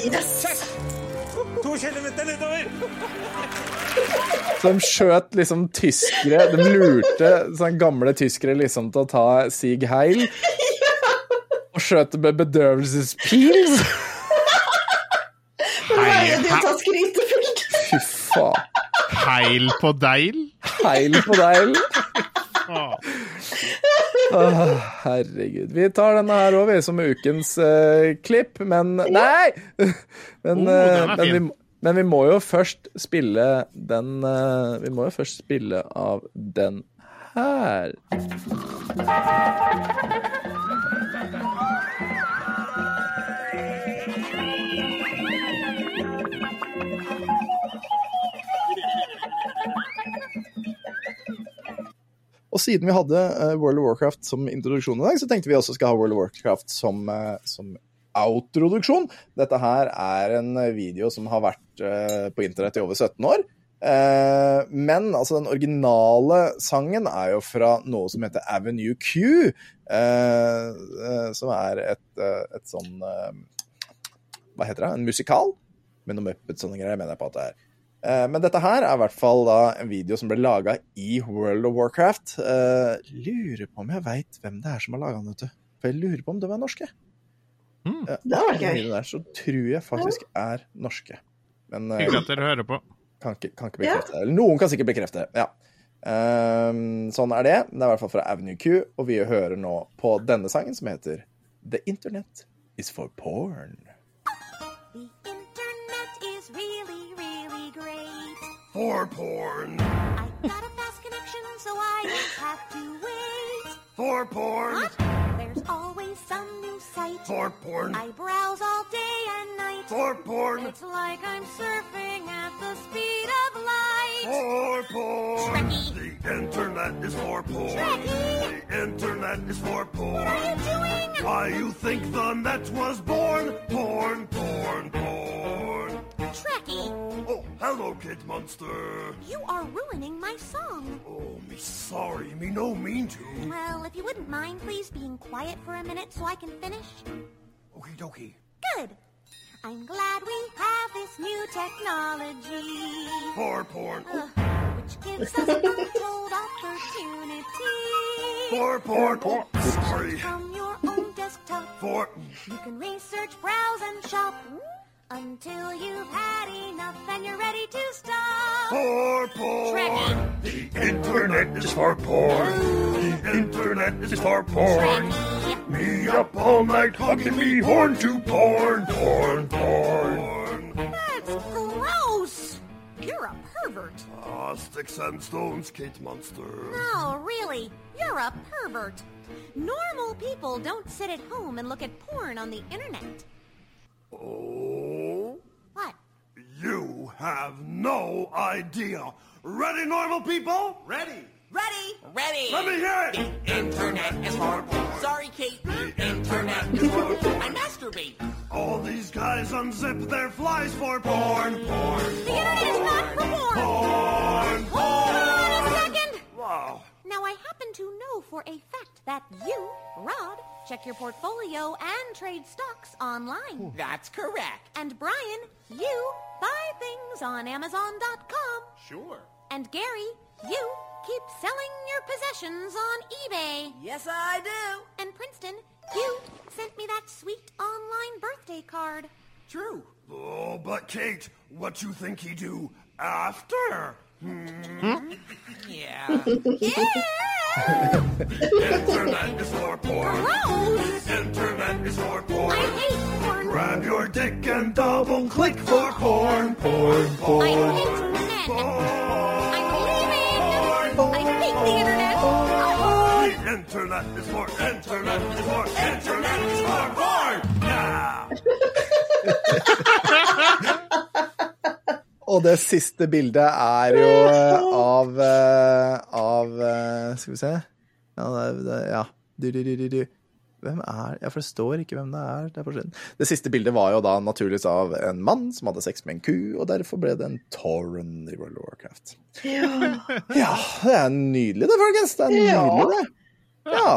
Yes! To kilometer nedover! Så de skjøt liksom tyskere De lurte sånne gamle tyskere liksom til å ta Sig Heil. Og skjøt med bedøvelsespil. det du tar skrytebilde. Fy faen. Heil på deil? Heil på deil. Åh, herregud. Vi tar denne her òg, vi, som ukens uh, klipp, men Nei! Men, Oh, er men, vi, men vi må jo først spille den uh, Vi må jo først spille av den her. Og siden vi hadde eh, World of Warcraft som introduksjon i dag, så tenkte vi også skal ha World of Warcraft som, eh, som outroduksjon. Dette her er en video som har vært eh, på internett i over 17 år. Eh, men altså, den originale sangen er jo fra noe som heter Avenue Q, eh, eh, som er et, eh, et sånn eh, Hva heter det? En musikal? Med noe Muppets og noen greier, mener jeg på at det er. Eh, Men dette her er i hvert fall da en video som ble laga i World of Warcraft. Eh, lurer på om jeg veit hvem det er som har laga den, vet du. For jeg lurer på om de er norske. Mm. Det var vært gøy. der, så tror jeg faktisk er norske. Men eh, Hyggelig at dere hører på. kan ikke, kan ikke bekrefte det. Ja. noen kan sikkert bekrefte det. Ja. Ehm, sånn er det. Det er i hvert fall fra Avenue Q, og vi hører nå på denne sangen som heter The Internet is for porn. For porn. I got a fast connection, so I don't have to wait. For porn. What? There's always some new site. For porn. I browse all day and night. For porn. It's like I'm surfing at the speed of light. For porn. Trekkie. The internet is for porn. Trekkie. The internet is for porn. What are you doing? Why you think the net was born? Porn, porn, porn. Trekkie, Oh, hello, Kid Monster. you are ruining my song. Oh, me sorry, me no mean to. Well, if you wouldn't mind, please being quiet for a minute so I can finish. Okie dokie. Good. I'm glad we have this new technology. For porn. uh, which gives us untold opportunity. For porn. Oh, sorry. From your own desktop, For. you can research, browse, and shop until you've had enough and you're ready to stop. For porn. Trekkie. The internet is for porn. The internet is for porn. Trekkie. Me up all night hugging me horn to porn, porn, porn. That's gross. You're a pervert. Ah, sticks and stones, Kate Monster. No, really, you're a pervert. Normal people don't sit at home and look at porn on the internet. Oh? You have no idea. Ready, normal people? Ready. Ready? Ready. Let me hear it. The internet is for porn. Sorry, Kate. The Internet is for porn. I masturbate. All these guys unzip their flies for porn, porn, The internet is not for porn. porn, Hold on a second. Wow. Now, I happen to know for a fact that you, Rod, check your portfolio and trade stocks online. That's correct. And Brian, you buy things on Amazon.com. Sure. And Gary, you keep selling your possessions on eBay. Yes, I do. And Princeton, you sent me that sweet online birthday card. True. Oh, but Kate, what you think he do after? Hmm? yeah. Yeah. Internet is for porn. Gross! Internet is for porn. I hate porn. Grab your dick and double click for porn, porn, I porn. hate men. Porn. I'm leaving. Porn. I hate the internet. The internet is for internet is for internet is for porn. Yeah. Og det siste bildet er jo eh, av eh, Av eh, Skal vi se Ja, det ja. Du, du, du, du, du. Hvem er Jeg forstår ikke hvem det er. Det, er det siste bildet var jo da naturligvis av en mann som hadde sex med en ku, og derfor ble det en Torren i World of Warcraft. Ja. Ja, det er nydelig det, folkens. Det er Ja. nydelig, det. Ja.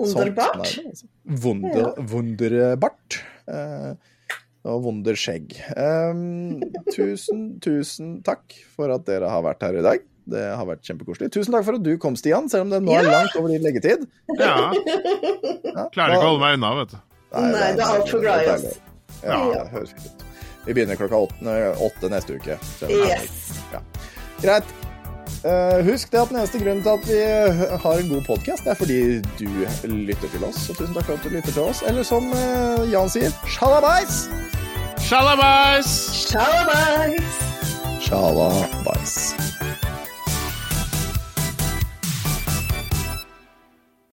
Wunderbart. sånn altså. Wunder, wunderbart. Eh, og wunderskjegg. Um, tusen, tusen takk for at dere har vært her i dag. Det har vært kjempekoselig. Tusen takk for at du kom, Stian, selv om det nå er langt over din leggetid. Ja. Ja, Klarer ikke å holde meg unna, vet du. Nei, du er altfor glad i det oss. Ja, Ja. det høres fint ut. Vi begynner klokka åtte, åtte neste uke. Yes. Ja. Greit. Eh, husk det at den eneste grunnen til at vi har en god podkast, er fordi du lytter til oss. Så tusen takk for at du lytter til oss. Eller som eh, Jan sier, sjalabais! Shalabais! Shalabais! Sjalabais.